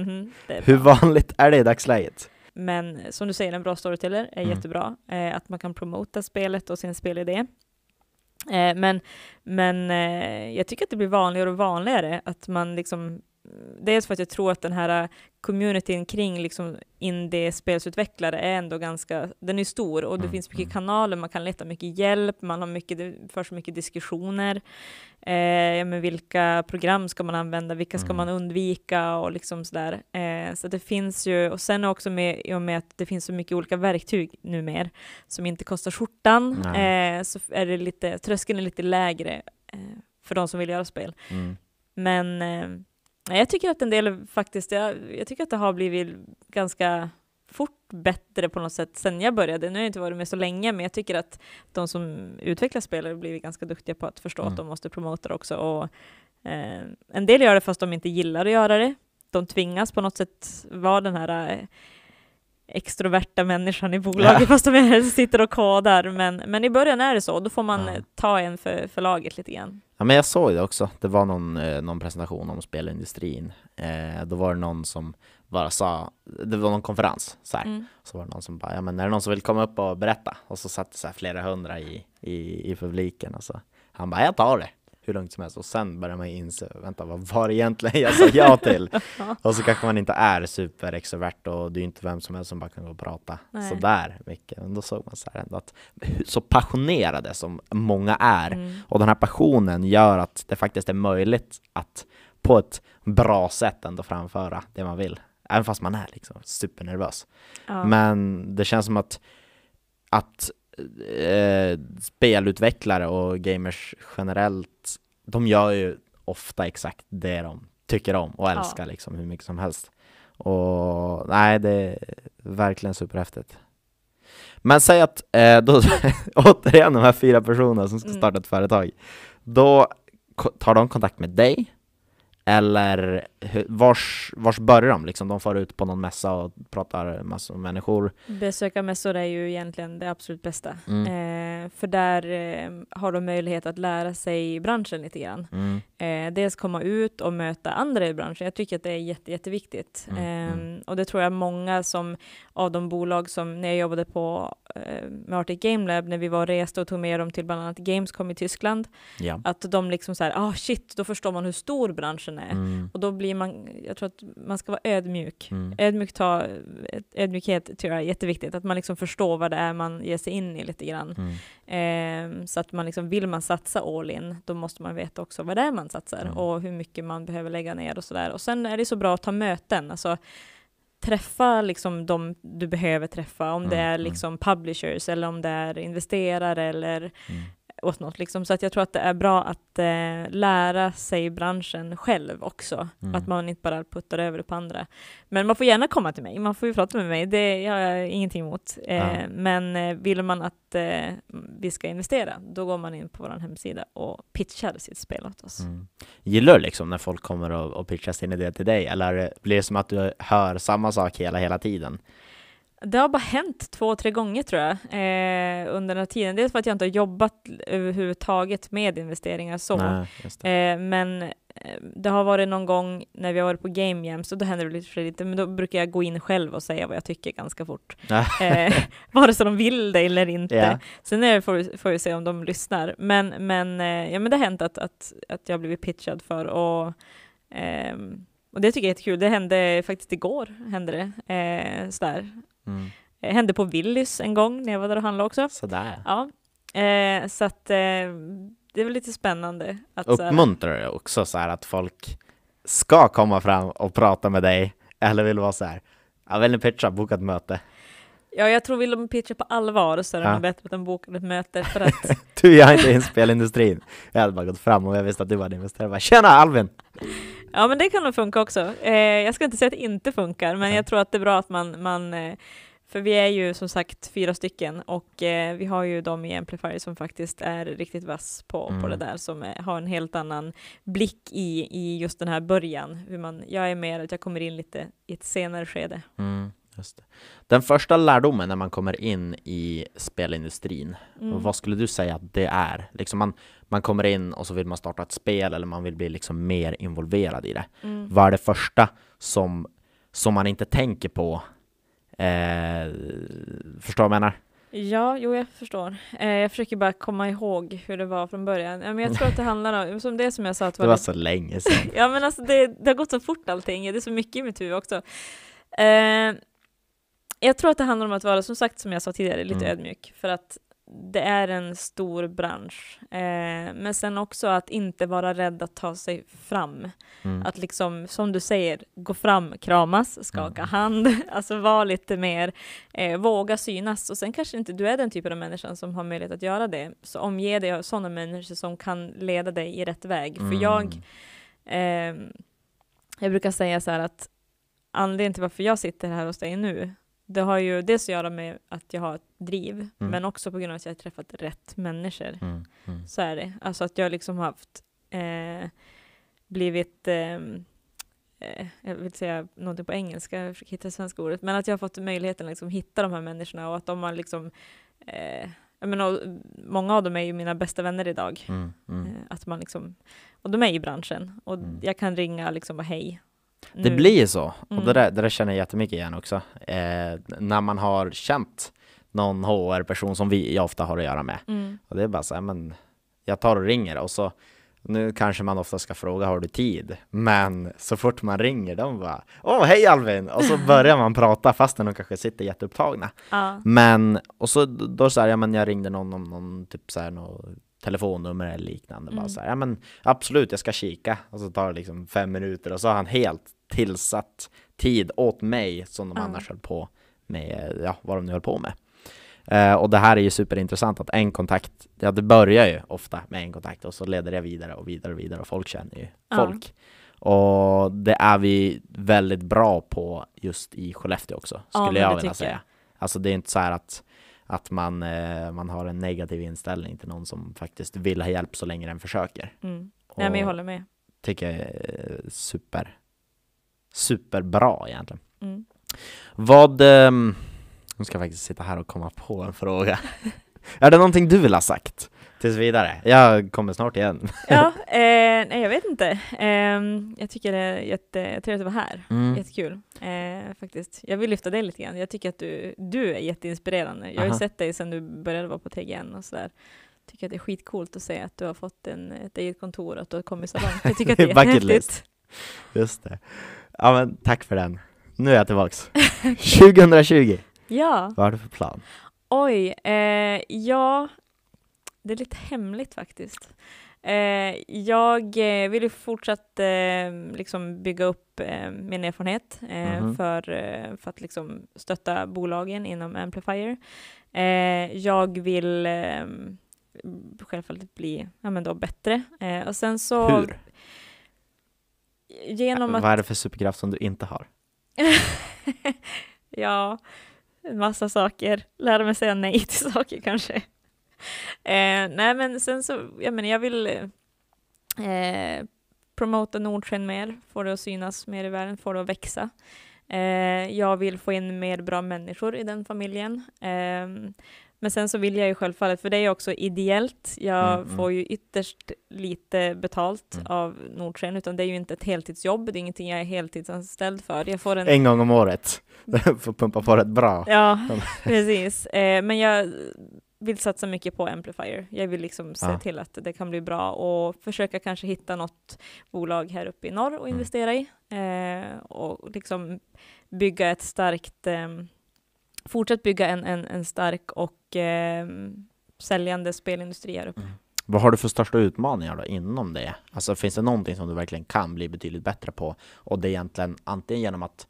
är Hur bra. vanligt är det i dagsläget? Men som du säger, en bra storyteller är Mm. jättebra. Eh, att man kan promota spelet och sin spelidé. Eh, men men eh, jag tycker att det blir vanligare och vanligare att man liksom Dels för att jag tror att den här communityn kring liksom indie-spelsutvecklare är ändå ganska, den är stor och det Mm, finns mycket mm. kanaler, man kan leta mycket hjälp, man har mycket, det förs mycket diskussioner. Eh, men vilka program ska man använda, vilka ska Mm. man undvika och liksom sådär. Eh, så det finns ju, och sen också med, i och med att det finns så mycket olika verktyg numera som inte kostar skjortan, eh, så är det lite, tröskeln är lite lägre eh, för de som vill göra spel. Mm. Men eh, jag tycker att en del faktiskt, jag, jag tycker att det har blivit ganska fort bättre på något sätt sen jag började. Nu har jag inte varit med så länge, men jag tycker att de som utvecklar spel har blivit ganska duktiga på att förstå Mm. att de måste promota det också. Och, eh, en del gör det fast de inte gillar att göra det. De tvingas på något sätt vara den här eh, extroverta människan i bolaget Ja. fast de helst sitter och kodar. Men, men i början är det så, då får man Ja. ta en för, för laget lite grann. Ja men jag såg det också, det var någon, eh, någon presentation om spelindustrin eh, Då var det någon som bara sa, det var någon konferens så. Mm. Så var det någon som bara, ja men är det någon som vill komma upp och berätta? Och så satt det så flera hundra i, i, i publiken och så Han bara, jag tar det, hur lugnt som helst Och sen börjar man inse, vänta vad var det egentligen jag sa ja till? och så kanske man inte är superextrovert och det är inte vem som helst som bara kan gå och prata Nej. sådär mycket Men då såg man så här ändå att, så passionerade som många är Mm. och den här passionen gör att det faktiskt är möjligt att på ett bra sätt ändå framföra det man vill. Även fast man är liksom supernervös. Ja. Men det känns som att, att eh, spelutvecklare och gamers generellt, de gör ju ofta exakt det de tycker om och Ja. älskar liksom hur mycket som helst. Och nej, det är verkligen superhäftigt. Men säg att, eh, då, återigen de här fyra personerna som ska Mm. starta ett företag, då tar de kontakt med dig, eller vars, vars börjar de? Liksom, de far ut på någon mässa och pratar massor med människor. Besöka mässor är ju egentligen det absolut bästa. Mm. Eh, för där eh, har de möjlighet att lära sig branschen lite grann. Mm. Eh, dels komma ut och möta andra i branschen. Jag tycker att det är jätte, jätteviktigt. Mm, mm. Och det tror jag många som av de bolag som, när jag jobbade på eh, med Arctic Game Lab, när vi var och reste och tog med dem till bland annat Gamescom i Tyskland, Ja. att de liksom så här, ah shit, då förstår man hur stor branschen är. Mm. Och då blir man, jag tror att man ska vara ödmjuk. Mm. Ödmjuk ta, ödmjukhet tror jag är jätteviktigt, att man liksom förstår vad det är man ger sig in i lite grann. Mm. Ehm, så att man liksom, vill man satsa all in, då måste man veta också vad det är man satsar Mm. och hur mycket man behöver lägga ner och sådär. Och sen är det så bra att ta möten, alltså träffa liksom de du behöver träffa, om det Mm, är mm. liksom publishers eller om det är investerare eller. Åt något liksom. Så att jag tror att det är bra att eh, lära sig branschen själv också. Mm. Att man inte bara puttar över det på andra. Men man får gärna komma till mig, man får ju prata med mig, det har jag ingenting emot. Eh, Ja. Men eh, vill man att eh, vi ska investera, då går man in på vår hemsida och pitchar sitt spel åt oss. Mm. Gillar du liksom när folk kommer och, och pitchar sin idé till dig, eller blir det som att du hör samma sak hela, hela tiden? Det har bara hänt två, tre gånger tror jag eh, under den här tiden. Dels för att jag inte har jobbat överhuvudtaget med investeringar så. Nej, det. Eh, men eh, det har varit någon gång när vi har varit på Game Jam, så då händer det lite, för lite, men då brukar jag gå in själv och säga vad jag tycker ganska fort. Eh, vare sig de vill det eller inte. Ja. Sen får, vi, får vi se om de lyssnar. Men, men, eh, ja, men det har hänt att, att, att jag har blivit pitchad för och, ehm, och det tycker jag är jättekul. Det hände faktiskt igår, hände det. Eh, sådär. Mm. Hände på Willys en gång när jag var där och handlade också. Sådär. Ja, eh, så att eh, det är väl lite spännande. Att, Uppmuntrar du också så här att folk ska komma fram och prata med dig, eller vill vara så här, jag vill ni pitcha, boka ett möte? Ja, jag tror vill de pitcha på allvar så är det Ja. nog bättre att de bokar ett möte för att Du, jag är inte i spelindustrin. Jag hade bara gått fram och jag visste att du var en investerare. Bara, Tjena Alvin! Ja, men det kan nog funka också. Eh, jag ska inte säga att det inte funkar, men Ja. jag tror att det är bra att man, man eh, för vi är ju som sagt fyra stycken och eh, vi har ju de i Amplifier som faktiskt är riktigt vass på, Mm. på det där, som är, har en helt annan blick i, i just den här början. Hur man, jag är mer att jag kommer in lite i ett senare skede. Mm. Den första lärdomen när man kommer in i spelindustrin, Mm. vad skulle du säga att det är? Liksom man, man kommer in och så vill man starta ett spel eller man vill bli liksom mer involverad i det. Mm. Vad är det första som, som man inte tänker på? Eh, förstår du vad jag menar? Ja, jo jag förstår. Eh, jag försöker bara komma ihåg hur det var från början. Ja, men jag tror att det handlar om, som det som jag sa, att Det var lite- så länge sedan. Ja men alltså det, det har gått så fort allting, det är så mycket i mitt huvud också. Eh, jag tror att det handlar om att vara, som sagt som jag sa tidigare, lite Mm. ödmjuk. För att det är en stor bransch. Eh, men sen också att inte vara rädd att ta sig fram. Mm. Att liksom, som du säger, gå fram, kramas, skaka Mm. hand, alltså vara lite mer, eh, våga synas. Och sen kanske inte du är den typen av människa som har möjlighet att göra det. Så omge dig av sådana människor som kan leda dig i rätt väg. För Mm. jag, Ehm, jag brukar säga så här att anledningen till varför jag sitter här hos dig nu, det har ju dels att göra med att jag har ett driv, Mm. men också på grund av att jag har träffat rätt människor. Mm. Mm. Så är det. Alltså att jag liksom har haft eh, blivit ehm, eh, jag vill säga någonting på engelska, jag försöker hitta det svenska ordet, men att jag har fått möjligheten att liksom hitta de här människorna och att de har liksom eh, jag menar, många av dem är ju mina bästa vänner idag. Mm. Mm. Eh, Att man liksom, och de är i branschen och Mm. jag kan ringa liksom och hej. Det nu." blir så, och Mm. det, där, det där känner jag jättemycket igen också. Eh, när man har känt någon HR-person som vi ofta har att göra med. Mm. Och det är bara så här, men jag tar och ringer och så nu kanske man ofta ska fråga har du tid? Men så fort man ringer de bara Åh hej Alvin! Och så börjar man prata fastän de kanske sitter jätteupptagna. Ja. Men, och så då så här, ja men jag ringde någon om någon typ så här, något telefonnummer eller liknande. Bara Mm. så här, ja men absolut jag ska kika. Och så tar det liksom fem minuter och så har han helt tillsatt tid åt mig som de Ja. annars höll på med, ja vad de nu höll på med. Eh, och det här är ju superintressant att en kontakt, ja det börjar ju ofta med en kontakt och så leder det vidare och vidare och vidare och folk känner ju Ja. folk. Och det är vi väldigt bra på just i Skellefteå också, Ja, skulle men jag vilja säga. Alltså det är inte så här att, att man, eh, man har en negativ inställning till någon som faktiskt vill ha hjälp så länge den försöker. Mm. Nej, men jag håller med. tycker jag är super, superbra egentligen. Mm. Vad, ehm, nu ska jag faktiskt sitta här och komma på en fråga. är det någonting du vill ha sagt tills vidare? Jag kommer snart igen. Ja, eh, nej jag vet inte. Ehm, jag tycker det är jättetrevligt att vara här. Mm. Jättekul eh, faktiskt. Jag vill lyfta dig lite grann. Jag tycker att du, du är jätteinspirerande. Jag har ju sett dig sedan du började vara på TGN och sådär. Tycker att det är skitcoolt att se att du har fått en, ett eget kontor och att du har kommit så långt. Jag tycker att det är Bucket häftigt. list. Just det. Ja men tack för den. Nu är jag tillbaks. 2020, Ja, vad har du för plan? oj. Eh, ja, det är lite hemligt faktiskt. Eh, jag eh, vill ju fortsatt eh, liksom bygga upp eh, min erfarenhet Mhm. för, eh, för att liksom stötta bolagen inom Amplifier. Jag vill självfallet bli ja, men då bättre. Och sen så Hur? genom att Vad är det för superkraft som du inte har? ja, en massa saker. Lära mig säga nej till saker kanske. Eh, nej, men sen så, jag menar, jag vill eh, promota Nordsken mer, få det att synas mer i världen, få det att växa. Eh, jag vill få in mer bra människor i den familjen. Eh, men sen så vill jag ju självfallet, för det är ju också ideellt, jag Mm, mm. får ju ytterst lite betalt Mm. av Nordsken, utan det är ju inte ett heltidsjobb, det är ingenting jag är heltidsanställd för. Jag får en En gång om året. Får pumpa på rätt bra. Ja, precis. Eh, men jag vill satsa mycket på Amplifier. Jag vill liksom se Ja. till att det kan bli bra och försöka kanske hitta något bolag här uppe i norr och Mm. investera i. Eh, och liksom bygga ett starkt, eh, fortsätt bygga en, en, en stark och eh, säljande spelindustri här uppe. Mm. Vad har du för största utmaningar då inom det? Alltså finns det någonting som du verkligen kan bli betydligt bättre på? Och det är egentligen antingen genom att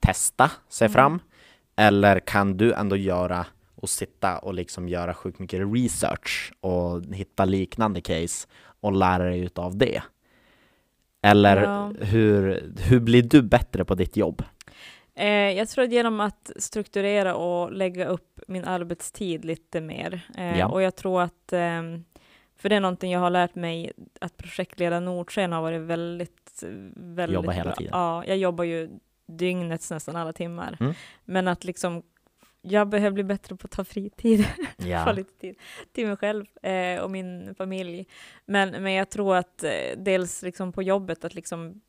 testa sig Mm. fram eller kan du ändå göra och sitta och liksom göra sjukt mycket research och hitta liknande case och lära dig utav det? Eller Ja. hur, hur blir du bättre på ditt jobb? Eh, jag tror att genom att strukturera och lägga upp min arbetstid lite mer. Eh, Ja. Och jag tror att, ehm, för det är någonting jag har lärt mig, att projektleda Nordsken har varit väldigt, väldigt Jobba hela bra. tiden. Ja, jag jobbar ju dygnets nästan alla timmar. Mm. Men att liksom, jag behöver bli bättre på att ta fritid. få Ja. lite tid till mig själv eh, och min familj. Men, men jag tror att eh, dels liksom på jobbet att liksom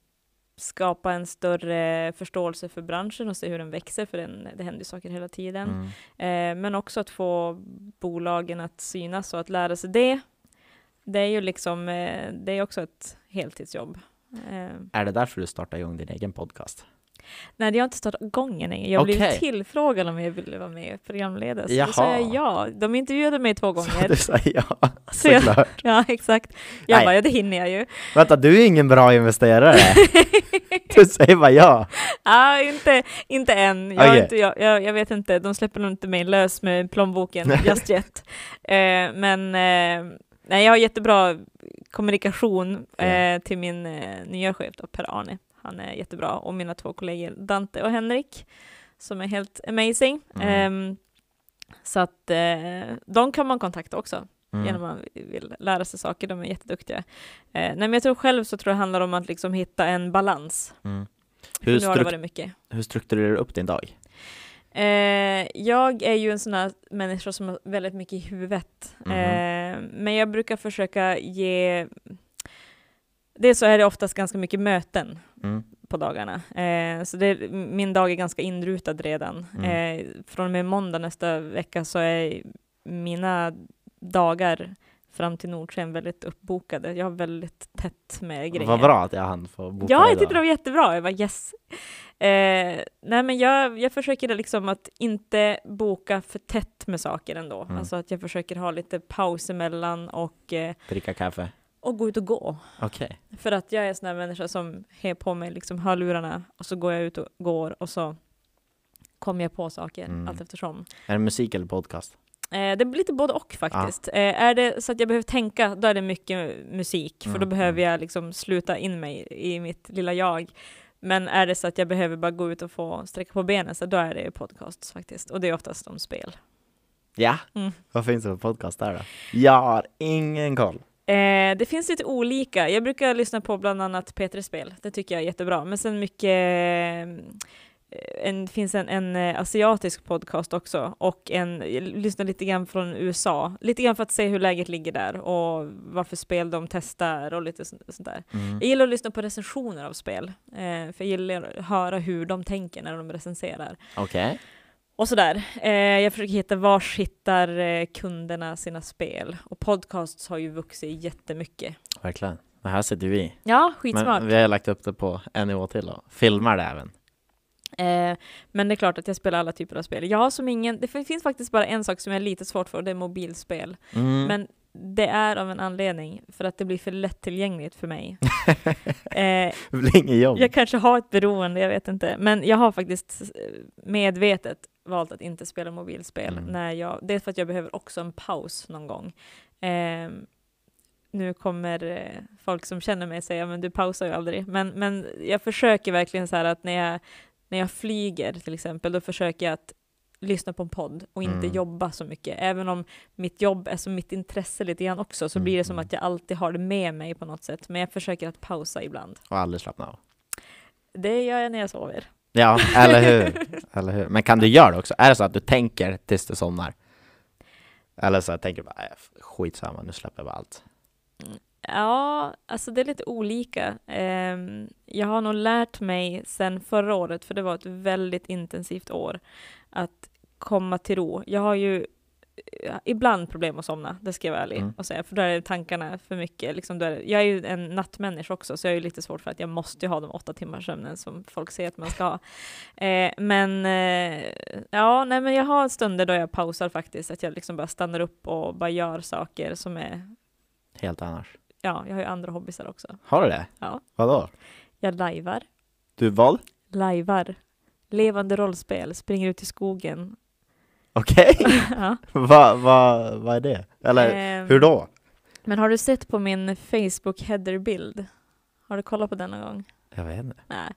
skapa en större förståelse för branschen och se hur den växer, för den, det händer saker hela tiden. Mm. Eh, men också att få bolagen att synas och att lära sig det. Det är ju liksom, eh, det är också ett heltidsjobb. Eh, Är det därför du startade igång din egen podcast? Nej, jag har inte startat igång än. Jag blev Okej. tillfrågad om jag ville vara med och programleda, så då Jaha. sa jag ja. De intervjuade mig två Så gånger. du säger ja, Så jag-. Ja, exakt. Jag Nej. bara, ja det hinner jag ju. Vänta, du är ingen bra investerare. Du säger bara ja. Ja, inte, inte än. Jag, Okej. inte, jag, jag, jag vet inte, de släpper nog inte mig lös med plånboken just yet. Eh, men eh, nej, jag har jättebra kommunikation eh, till min eh, nya chef då, Per-Arne. Han är jättebra. Och mina två kollegor Dante och Henrik, som är helt amazing. Mm. Ehm, så att eh, de kan man kontakta också. Mm. genom att man vill lära sig saker. De är jätteduktiga. Eh, nej, men jag tror själv så tror jag det handlar om att liksom hitta en balans. Mm. Hur mycket. hur strukturerar du upp din dag? Eh, jag är ju en sån här människa som har väldigt mycket i huvudet. Mhm. Eh, men jag brukar försöka ge... Dels så är det oftast ganska mycket möten Mm. på dagarna. Eh, så det, min dag är ganska inrutad redan. Mm. Eh, från och med måndag nästa vecka så är mina dagar fram till Nordsken väldigt uppbokade. Jag har väldigt tätt med grejer. Vad bra att jag hann få boka Ja, jag tyckte det var jättebra. Jag var yes. Eh, nej, men jag, jag försöker liksom att inte boka för tätt med saker ändå. Mm. Alltså att jag försöker ha lite paus emellan och, eh, Dricka kaffe? Och gå ut och gå. Okej. För att jag är en sån här människa som har på mig liksom hörlurarna och så går jag ut och går och så kommer jag på saker Mm. allt eftersom. Är det musik eller podcast? Eh, det blir lite både och faktiskt. Eh, är det så att jag behöver tänka, då är det mycket musik, för då Mm, behöver mm. jag liksom sluta in mig i mitt lilla jag. Men är det så att jag behöver bara gå ut och få sträcka på benen, så då är det podcasts faktiskt. Och det är oftast om spel. Ja. Mm. Vad finns det för podcast där då? Jag har ingen koll. Eh, det finns lite olika. Jag brukar lyssna på bland annat P3 Spel. Det tycker jag är jättebra. Men sen mycket eh, en, finns en, en eh, asiatisk podcast också och en, jag lyssnar lite grann från USA. Lite grann för att se hur läget ligger där och vad för spel de testar och lite sånt, sånt där. Mm. Jag gillar att lyssna på recensioner av spel, eh, för jag gillar att höra hur de tänker när de recenserar. Okej. Och sådär. Eh, jag försöker hitta vars hittar eh, kunderna sina spel. Och podcasts har ju vuxit jättemycket. Verkligen. Men här sitter vi. Ja, skitsmart. Men vi har lagt upp det på en nivå till då. Filmar det även. Eh, men det är klart att jag spelar alla typer av spel. Jag har som ingen, det finns faktiskt bara en sak som jag är lite svårt för och det är mobilspel. Mm. Men det är av en anledning, för att det blir för lättillgängligt för mig. eh, jobb. jag kanske har ett beroende, jag vet inte. Men jag har faktiskt eh, medvetet valt att inte spela mobilspel. Mm. När jag, det är för att jag behöver också en paus någon gång. Eh, nu kommer eh, folk som känner mig säga, men du pausar ju aldrig. Men, men jag försöker verkligen så här att när jag, när jag flyger till exempel, då försöker jag att lyssna på en podd och inte Mm. jobba så mycket. Även om mitt jobb är som mitt intresse lite grann också, så Mm, blir det som mm. att jag alltid har det med mig på något sätt. Men jag försöker att pausa ibland. Och aldrig slappna av. Det gör jag när jag sover. Ja, eller hur? eller hur? Men kan du göra det också? Är det så att du tänker tills du somnar? Eller så tänker du bara, "Nej, skitsamma, nu släpper jag bara allt. Ja, alltså det är lite olika. Ehm, jag har nog lärt mig sen förra året, för det var ett väldigt intensivt år, att komma till ro. Jag har ju eh, ibland problem att somna, det ska jag vara ärlig Mm. och säga, för då är tankarna för mycket. Liksom är jag är ju en nattmänniska också, så jag är ju lite svårt för att jag måste ha de åtta timmars sömnen som folk säger att man ska ha. Eh, men eh, ja, nej, men jag har stunder då jag pausar faktiskt, att jag liksom bara stannar upp och bara gör saker som är Helt annars. Ja, jag har ju andra hobbysar också. Har du det? Ja. Vadå? Jag lajvar. Du vad? Lajvar. Levande rollspel, springer ut i skogen. Okej? ja. Vad va, vad är det? Eller Ehm, hur då? Men har du sett på min Facebook headerbild? Har du kollat på den någon gång? Jag vet inte. Nej.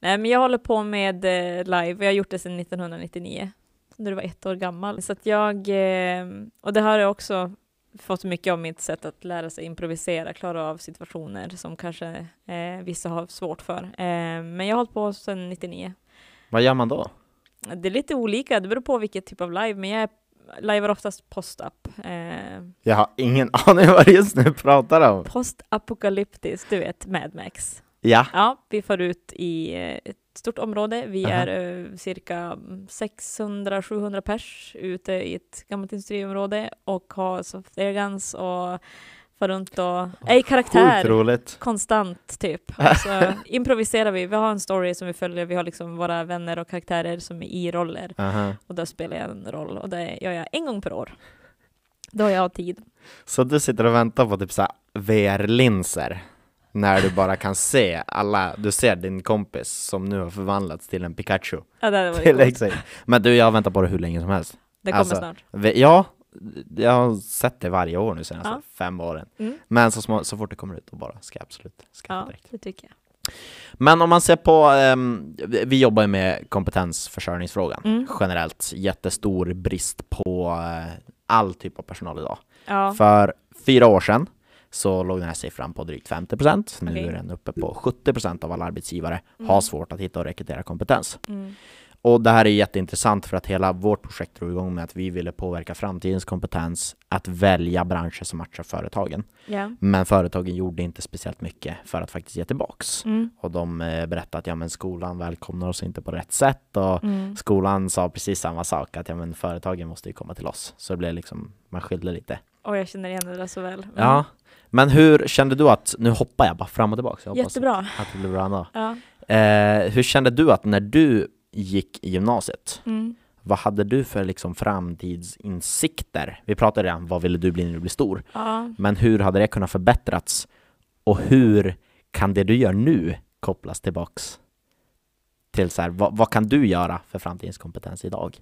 Nej, men jag håller på med eh, live. Jag har gjort det sedan 1999, när du var ett år gammal. Så att jag, eh, och det har jag också fått mycket av mitt sätt att lära sig improvisera, klara av situationer som kanske eh, vissa har svårt för. Eh, men jag har hållit på sedan 99. Vad gör man då? Det är lite olika, det beror på vilket typ av live, men jag är livear oftast post-up. Eh, Jag har ingen aning vad det just nu pratar om. Post-apokalyptiskt, du vet, Mad Max. Ja, Ja, vi far ut i eh, ett stort område. Vi Aha. är eh, cirka 600-700 pers ute i ett gammalt industriområde och har så flare guns och far runt och är i karaktär konstant typ. Och så improviserar vi. Vi har en story som vi följer. Vi har liksom våra vänner och karaktärer som är i roller Aha. och då spelar jag en roll och det gör jag en gång per år. Då har jag tid. Så du sitter och väntar på typ så VR-linser när du bara kan se alla, du ser din kompis som nu har förvandlats till en Pikachu. Ja, det, var Till coolt. Men du, jag har väntat på det hur länge som helst. det kommer alltså, snart. Ja, jag har sett det varje år nu senaste Ja. fem åren. Mm. Men så, små, så fort det kommer ut, då bara ska jag absolut skaffa Ja, direkt. det tycker jag. Men om man ser på, ehm, vi- jobbar ju med kompetensförsörjningsfrågan Mm. generellt. Jättestor brist på eh, all typ av personal idag. Ja. För fyra år sedan så låg den här siffran på drygt 50%. Nu Okej. är den uppe på 70% av alla arbetsgivare Mm. har svårt att hitta och rekrytera kompetens. Mm. Och det här är jätteintressant för att hela vårt projekt drog igång med att vi ville påverka framtidens kompetens att välja branscher som matchar företagen. Ja. Men företagen gjorde inte speciellt mycket för att faktiskt ge tillbaks. Mm. Och de eh, berättade att ja, men skolan välkomnar oss inte på rätt sätt och Mm. skolan sa precis samma sak, att ja, men företagen måste ju komma till oss. Så det blev liksom, man skilde lite. Och jag känner igen det där så väl. Mm. Ja, men hur kände du att, nu hoppar jag bara fram och tillbaka, jag Jättebra. att det blir bra. Ja. Eh, hur kände du att när du gick i gymnasiet, Mm. vad hade du för liksom framtidsinsikter? Vi pratade redan, vad ville du bli när du blir stor? ja. Men hur hade det kunnat förbättrats? Och hur kan det du gör nu kopplas tillbaks till så här, vad, vad kan du göra för framtidens kompetens idag?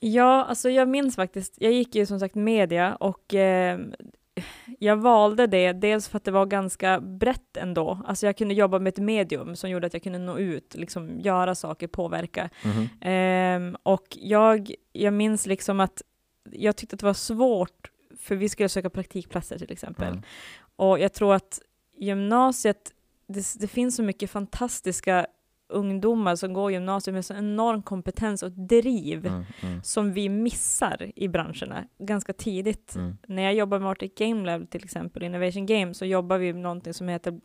Ja, alltså jag minns faktiskt, jag gick ju som sagt media och eh, jag valde det dels för att det var ganska brett ändå. Alltså jag kunde jobba med ett medium som gjorde att jag kunde nå ut, liksom göra saker, påverka. Mhm. Ehm, och jag, jag minns liksom att jag tyckte att det var svårt, för vi skulle söka praktikplatser till exempel. Mm. Och jag tror att gymnasiet, det, det finns så mycket fantastiska ungdomar som går gymnasiet med så enorm kompetens och driv Mm, mm, som vi missar i branscherna ganska tidigt. mm. När jag jobbar med Arctic Game Lab till exempel, Innovation Game, så jobbar vi med någonting som heter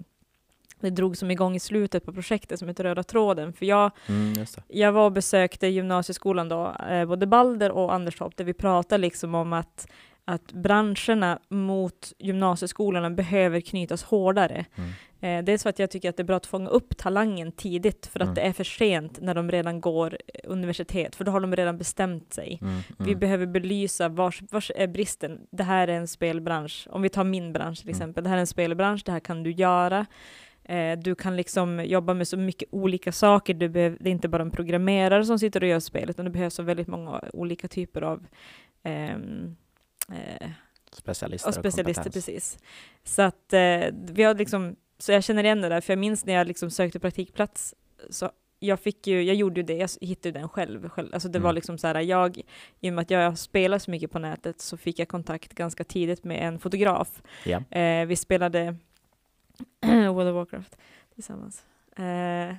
det drog som igång i slutet på projektet som heter Röda tråden. För jag, Mm, jag var och besökte gymnasieskolan då, eh, både Balder och Anderstorp, där vi pratade liksom om att, att branscherna mot gymnasieskolorna behöver knytas hårdare. Mm. Eh, dels för att jag tycker att det är bra att fånga upp talangen tidigt, för att Mm. det är för sent när de redan går eh, universitet, för då har de redan bestämt sig. Mm, Vi mm. behöver belysa vars, vars är bristen. Det här är en spelbransch. Om vi tar min bransch till Mm. exempel. Det här är en spelbransch, det här kan du göra. Eh, du kan liksom jobba med så mycket olika saker. Du behöver, det är inte bara en programmerare som sitter och gör spel, utan det behövs så väldigt många olika typer av ehm, eh, Specialister och specialister, kompetens. precis. Så att eh, vi har liksom, så jag känner igen det där, för jag minns när jag liksom sökte praktikplats, så jag fick ju, jag gjorde ju det, jag hittade den själv. själv. Alltså det var Mm. liksom så här, jag, i och med att jag spelar så mycket på nätet, så fick jag kontakt ganska tidigt med en fotograf. Ja. Eh, vi spelade World of Warcraft tillsammans. Eh,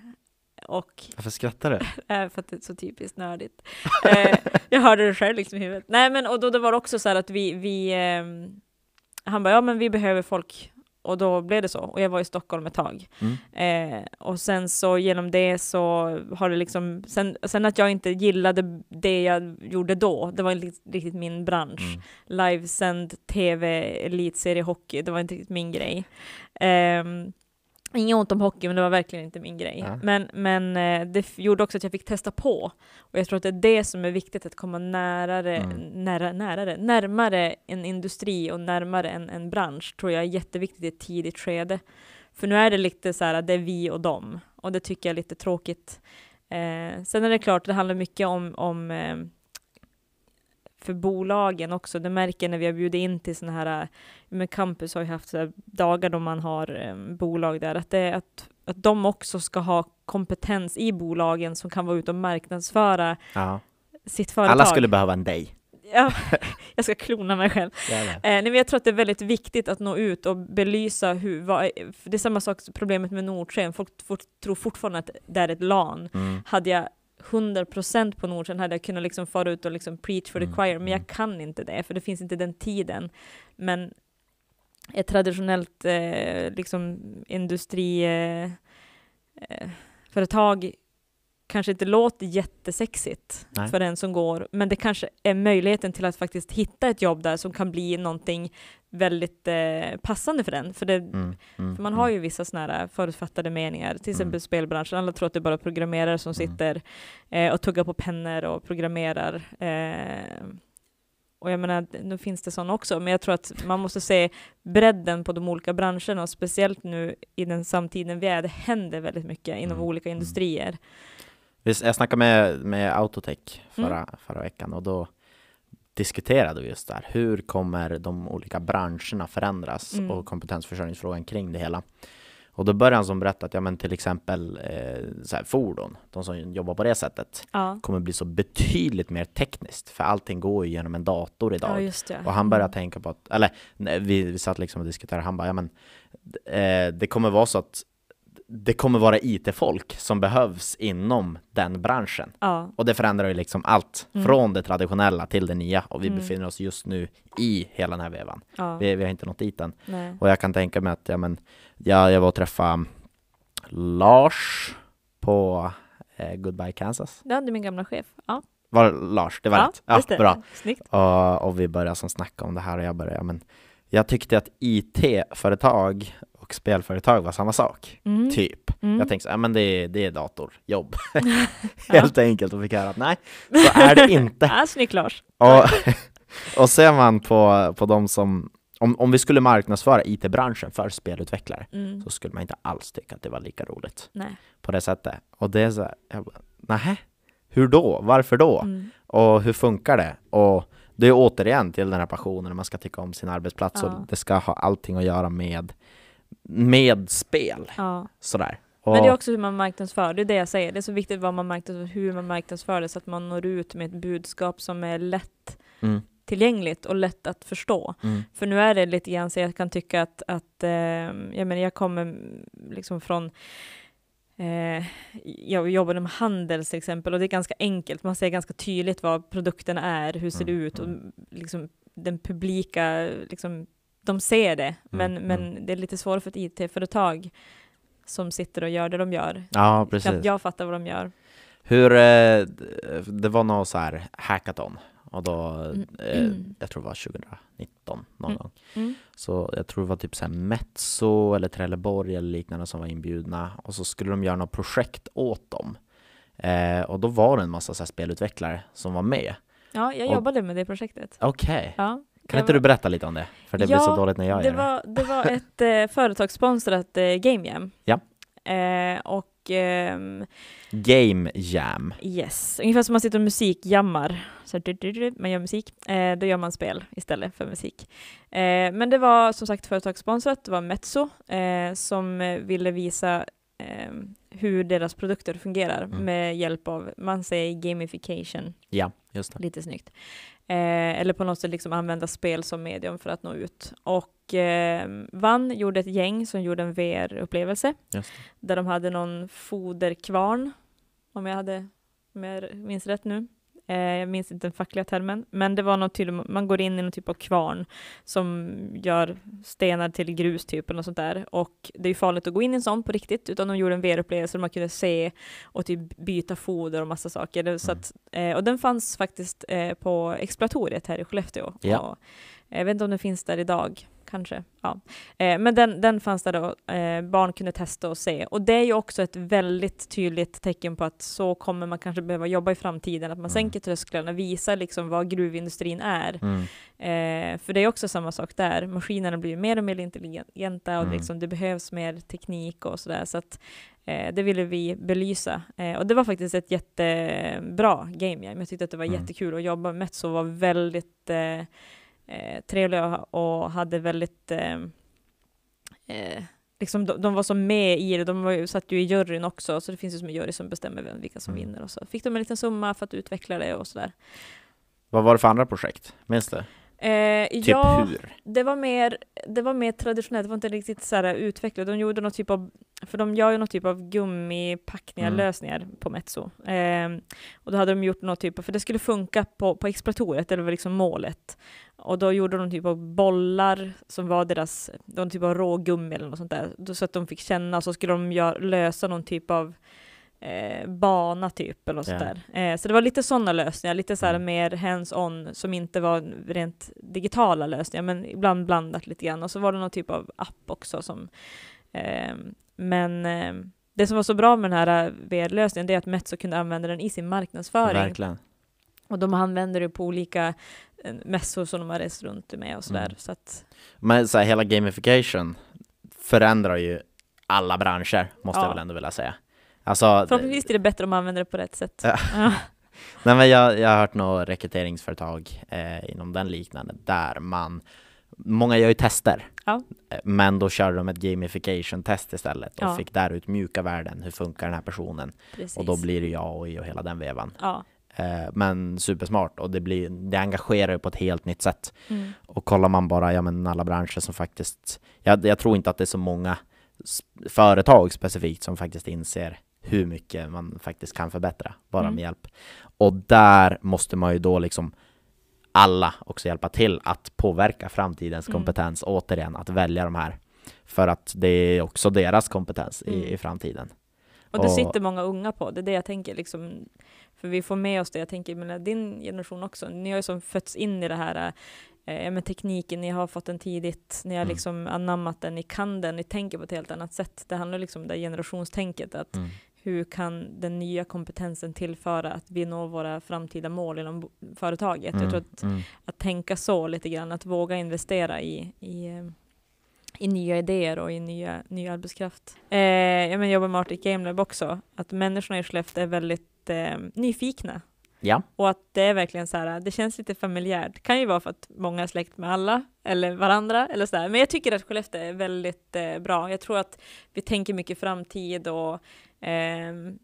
och Varför skrattar du? Eh, för att det är så typiskt nördigt. Eh, jag hörde det själv liksom i huvudet. Nej men och då det var också så här att vi, vi ehm, han bara, ja men vi behöver folk. Och då blev det så. Och jag var i Stockholm ett tag. Mm. Eh, och sen så genom det så har det liksom, sen, sen att jag inte gillade det jag gjorde då, det var inte riktigt min bransch. Mm. Livesänd tv, elitseriehockey, det var inte riktigt min grej. Um, Inget ont om hockey, men det var verkligen inte min grej. Ja. Men, men eh, det gjorde också att jag fick testa på. Och jag tror att det är det som är viktigt, att komma närare, Mm. nära, närare, närmare en industri och närmare en, en bransch, tror jag är jätteviktigt i ett tidigt skede. För nu är det lite så här, det är vi och dem. Och det tycker jag är lite tråkigt. Eh, sen är det klart, det handlar mycket om, om eh, för bolagen också. Det märker när vi har bjudit in till sådana här, men Campus har ju haft dagar då man har eh, bolag där, att, det, att att de också ska ha kompetens i bolagen som kan vara ute och marknadsföra Ja. sitt företag. Alla skulle behöva en dig. Ja, jag ska klona mig själv. Eh, nej, men jag tror att det är väldigt viktigt att nå ut och belysa hur, vad, det är samma sak problemet med Nordsken, folk fort, tror fortfarande att det är ett LAN. Mm. Hade jag 100% på Nordsken hade jag kunnat liksom fara ut och liksom preach for the Mm, choir, men mm. jag kan inte det, för det finns inte den tiden. Men ett traditionellt eh, liksom industri eh, eh, kanske inte låter jättesexigt Nej. för den som går, men det kanske är möjligheten till att faktiskt hitta ett jobb där som kan bli någonting väldigt eh, passande för den. För, det, Mm. Mm. för man har ju vissa sådana här förutfattade meningar, till exempel Mm. spelbranschen. Alla tror att det är bara programmerare som Mm. sitter eh, och tuggar på pennor och programmerar. Eh, och jag menar, nu finns det sådana också, men jag tror att man måste se bredden på de olika branscherna och speciellt nu i den samtiden vi är, det händer väldigt mycket inom Mm. olika Mm. industrier. Jag snackade med, med Autotech förra, Mm. förra veckan och då diskuterade vi just där. Hur kommer de olika branscherna förändras Mm. och kompetensförsörjningsfrågan kring det hela. Och då började han som berätta att ja, men till exempel eh, så här, fordon, de som jobbar på det sättet, Ja, kommer bli så betydligt mer tekniskt för allting går ju genom en dator idag. ja det. Och han började Mm. tänka på att, eller nej, vi, vi satt liksom och diskuterade, han bara, ja men eh, det kommer vara så att det kommer vara IT-folk som behövs inom den branschen. Ja, Och det förändrar ju liksom allt, Mm. från det traditionella till det nya. Och vi Mm. befinner oss just nu i hela den här vevan. ja, Vi, vi har inte nått dit än. nej. Och jag kan tänka mig att, ja men, jag, jag var och träffade Lars på eh, Goodbye Kansas. Det hade min gamla chef. Ja, Var Lars? Det var ja rätt? Ja, det. bra. Snyggt. Och, och vi började som snacka om det här och jag började, ja men jag tyckte att IT-företag och spelföretag var samma sak, Mm. typ. Mm. Jag tänkte så, ja men det, är- det är datorjobb, helt enkelt, och fick höra att nej, så är det inte. Ja, snyggt Lars. och, och ser man på, på de som, om, om vi skulle marknadsföra IT-branschen för spelutvecklare, Mm. så skulle man inte alls tycka att det var lika roligt Nej. på det sättet. Och det är så här, jag bara, nähä, hur då? Varför då? Mm. Och hur funkar det? Och det är återigen till den här passionen, man ska tycka om sin arbetsplats Ja. och det ska ha allting att göra med, med spel. Ja. Sådär. Och, Men det är också hur man marknadsför, det är det jag säger. Det är så viktigt vad man marknadsför, hur man marknadsför det så att man når ut med ett budskap som är lätt mm, tillgängligt och lätt att förstå. mm, För nu är det lite grann så jag kan tycka att, att eh, jag, menar, jag kommer liksom från eh, jag jobbar inom handel till exempel och det är ganska enkelt. Man ser ganska tydligt vad produkterna är, hur ser det Mm, ut och liksom den publika, liksom, de ser det. Men, Mm, men det är lite svårare för ett IT-företag som sitter och gör det de gör. ja, Knappt precis. jag fattar vad de gör. Hur, eh, det var någon så här hackathon och då, Mm. eh, Mm. jag tror det var 2019 någon Mm. gång. Mm. Så jag tror det var typ så här Metso eller Trelleborg eller liknande som var inbjudna och så skulle de göra något projekt åt dem. Eh, och då var det en massa så spelutvecklare som var med. Ja, jag Och- jobade med det projektet. Okej, Ja. Kan inte du berätta lite om det? För det blir Ja, så dåligt när jag det gör det. var, det var ett eh, företagssponsrat eh, Game Jam. Ja. Eh, och ehm, Game Jam. yes, ungefär som man sitter och musikjammar. Så du, du, du, man gör musik. Eh, då gör man spel istället för musik. Eh, men det var som sagt företagssponsrat. Det var Metso eh, som eh, ville visa eh, hur deras produkter fungerar Mm. med hjälp av, man säger gamification Ja, just det. lite snyggt. Eh, eller på något sätt liksom använda spel som medium för att nå ut. Och eh, Vann gjorde ett gäng som gjorde en VR-upplevelse där de hade någon foderkvarn, om jag, hade, om jag minns rätt nu. Eh, jag minns inte den fackliga termen, men det var något tydligt, man går in i någon typ av kvarn som gör stenar till grus typ, något sånt där. Och det är ju farligt att gå in i en sån på riktigt, utan de gjorde en VR-upplevelse där man kunde se och typ byta foder och massa saker. Så Mm. att, eh, och den fanns faktiskt eh, på Exploratoriet här i Skellefteå. Ja. Och, jag vet inte om den finns där idag, kanske. Ja. Eh, men den, den fanns där då, eh, barn kunde testa och se. Och det är ju också ett väldigt tydligt tecken på att så kommer man kanske behöva jobba i framtiden, att man Mm. sänker trösklarna, visar liksom vad gruvindustrin är. Mm. Eh, för det är också samma sak där, maskinerna blir mer och mer intelligenta och Mm. liksom, det behövs mer teknik och sådär. Så att eh, det ville vi belysa. Eh, och det var faktiskt ett jättebra game jam. Jag tyckte att det var Mm. jättekul att jobba med. Metso var väldigt eh, trevliga och hade väldigt eh, eh, liksom, de, de var så med i det, de var ju, satt ju i juryn också, så det finns ju som en jury som bestämmer vem, vilka som Mm. vinner och så. Fick de en liten summa för att utveckla det och sådär. Vad var det för andra projekt? Minns du? Eh, Typ ja, hur? det var, mer, det var mer traditionellt, det var inte riktigt så här utvecklat. De gjorde någon typ av, för de gör ju någon typ av gummipackningar, Mm. lösningar på Mezzo. Eh, och då hade de gjort någon typ av, för det skulle funka på, på exploratoriet, det var liksom målet. Och då gjorde de typ av bollar som var deras, någon typ av rågummi eller något sånt där, så att de fick känna, så skulle de gör, lösa någon typ av eh, bana typ eller något sånt Ja. där. Eh, så det var lite sådana lösningar, lite så här Mm. mer hands-on som inte var rent digitala lösningar, men ibland blandat lite grann. Och så var det någon typ av app också som eh, men eh, det som var så bra med den här eh, VR-lösningen det är att Mezzo kunde använda den i sin marknadsföring. Verkligen. Och de använder det på olika eh, mässor som de har rest runt med och sådär. Mm. Så att, Men så här, hela gamification förändrar ju alla branscher, måste Ja. jag väl ändå vilja säga. Alltså, förhoppningsvis är det bättre om man använder det på rätt sätt. Ja. Ja. Nej, men jag, jag har hört några rekryteringsföretag eh, inom den liknande där man Många gör ju tester, Ja. Eh, men då kör de ett gamification-test istället och Ja. fick där ut mjuka värden, hur funkar den här personen? Precis. Och då blir det ju AI och hela den vevan. Ja. Eh, men supersmart och det, blir, det engagerar ju på ett helt nytt sätt. Mm. Och kollar man bara, ja men alla branscher som faktiskt, jag, jag tror inte att det är så många företag specifikt som faktiskt inser hur mycket man faktiskt kan förbättra, bara Mm. med hjälp. Och där måste man ju då liksom alla också hjälpa till att påverka framtidens Mm. kompetens, återigen, att välja de här. För att det är också deras kompetens Mm. i, i framtiden. Och det Och- sitter många unga på, det är det jag tänker liksom, för vi får med oss det, jag tänker, men din generation också, ni har ju som fötts in i det här eh, med tekniken, ni har fått den tidigt, ni har Mm. liksom anammat den, ni kan den, ni tänker på ett helt annat sätt. Det handlar liksom om det generationstänket, att Mm. Hur kan den nya kompetensen tillföra att vi når våra framtida mål inom företaget? Jag tror att, mm. att tänka så lite grann, att våga investera i, i, eh, i nya idéer och i nya, ny arbetskraft. Eh, jag men, jobbar med Arctic Game Lab också, att människorna i Skellefteå är väldigt eh, nyfikna. Ja, Och att det är verkligen så här, det känns lite familjärt. Det kan ju vara för att många är släkt med alla, eller varandra, eller så där. Men jag tycker att Skellefteå är väldigt eh, bra. Jag tror att vi tänker mycket framtid och ehm,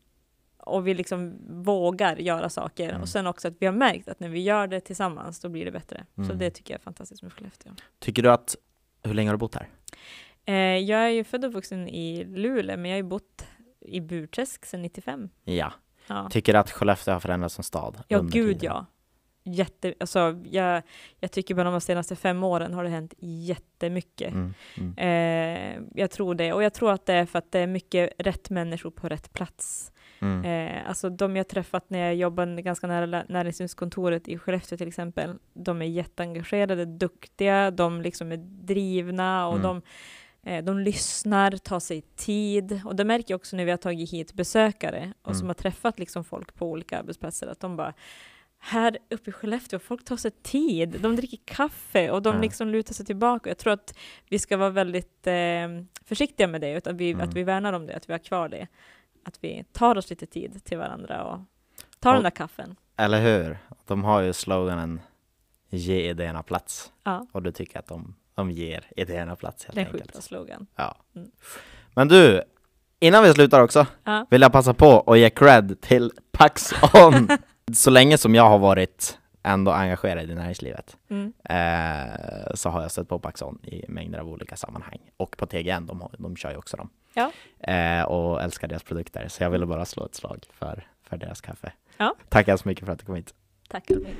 och vi liksom vågar göra saker. Mm. Och sen också att vi har märkt att när vi gör det tillsammans, då blir det bättre. Så Mm. det tycker jag är fantastiskt med Skellefteå. tycker du att, hur länge har du bott här? Eh, jag är ju född och uppvuxen i Luleå, men jag har ju bott i Burträsk sedan 95. Ja, Ja, tycker du att Skellefteå har förändrats som stad? ja gud tiden? ja. Jätte, alltså, jag, jag tycker bara de senaste fem åren har det hänt jättemycket. Mm, mm. Eh, jag tror det, och jag tror att det är för att det är mycket rätt människor på rätt plats. Mm. Eh, alltså de jag träffat när jag jobbade ganska nära näringslivskontoret i Skellefteå till exempel, de är jätteengagerade, duktiga, de liksom är drivna och Mm. de, eh, de lyssnar, tar sig tid. Och det märker jag också när vi har tagit hit besökare och Mm. som har träffat liksom folk på olika arbetsplatser, att de bara här uppe i Skellefteå, folk tar sig tid, de dricker kaffe och de Ja. liksom lutar sig tillbaka. Jag tror att vi ska vara väldigt eh, försiktiga med det, utan vi, Mm. att vi värnar om det, att vi har kvar det. Att vi tar oss lite tid till varandra och tar den Och- där kaffen. Eller hur? De har ju sloganen Ge idéerna plats. Ja, Och du tycker att de, de ger idéerna plats helt det är en sjukt enkelt. slogan. Ja. Mm. Men du, innan vi slutar också Ja. vill jag passa på att ge cred till Pax On. Så länge som jag har varit ändå engagerad i näringslivet Mm. eh, så har jag stött på Pax On i mängder av olika sammanhang. Och på TGN, de, de kör ju också dem. Ja. Eh, och älskar deras produkter. Så jag ville bara slå ett slag för, för deras kaffe. Ja. Tackar så mycket för att du kom hit. Tack Albin.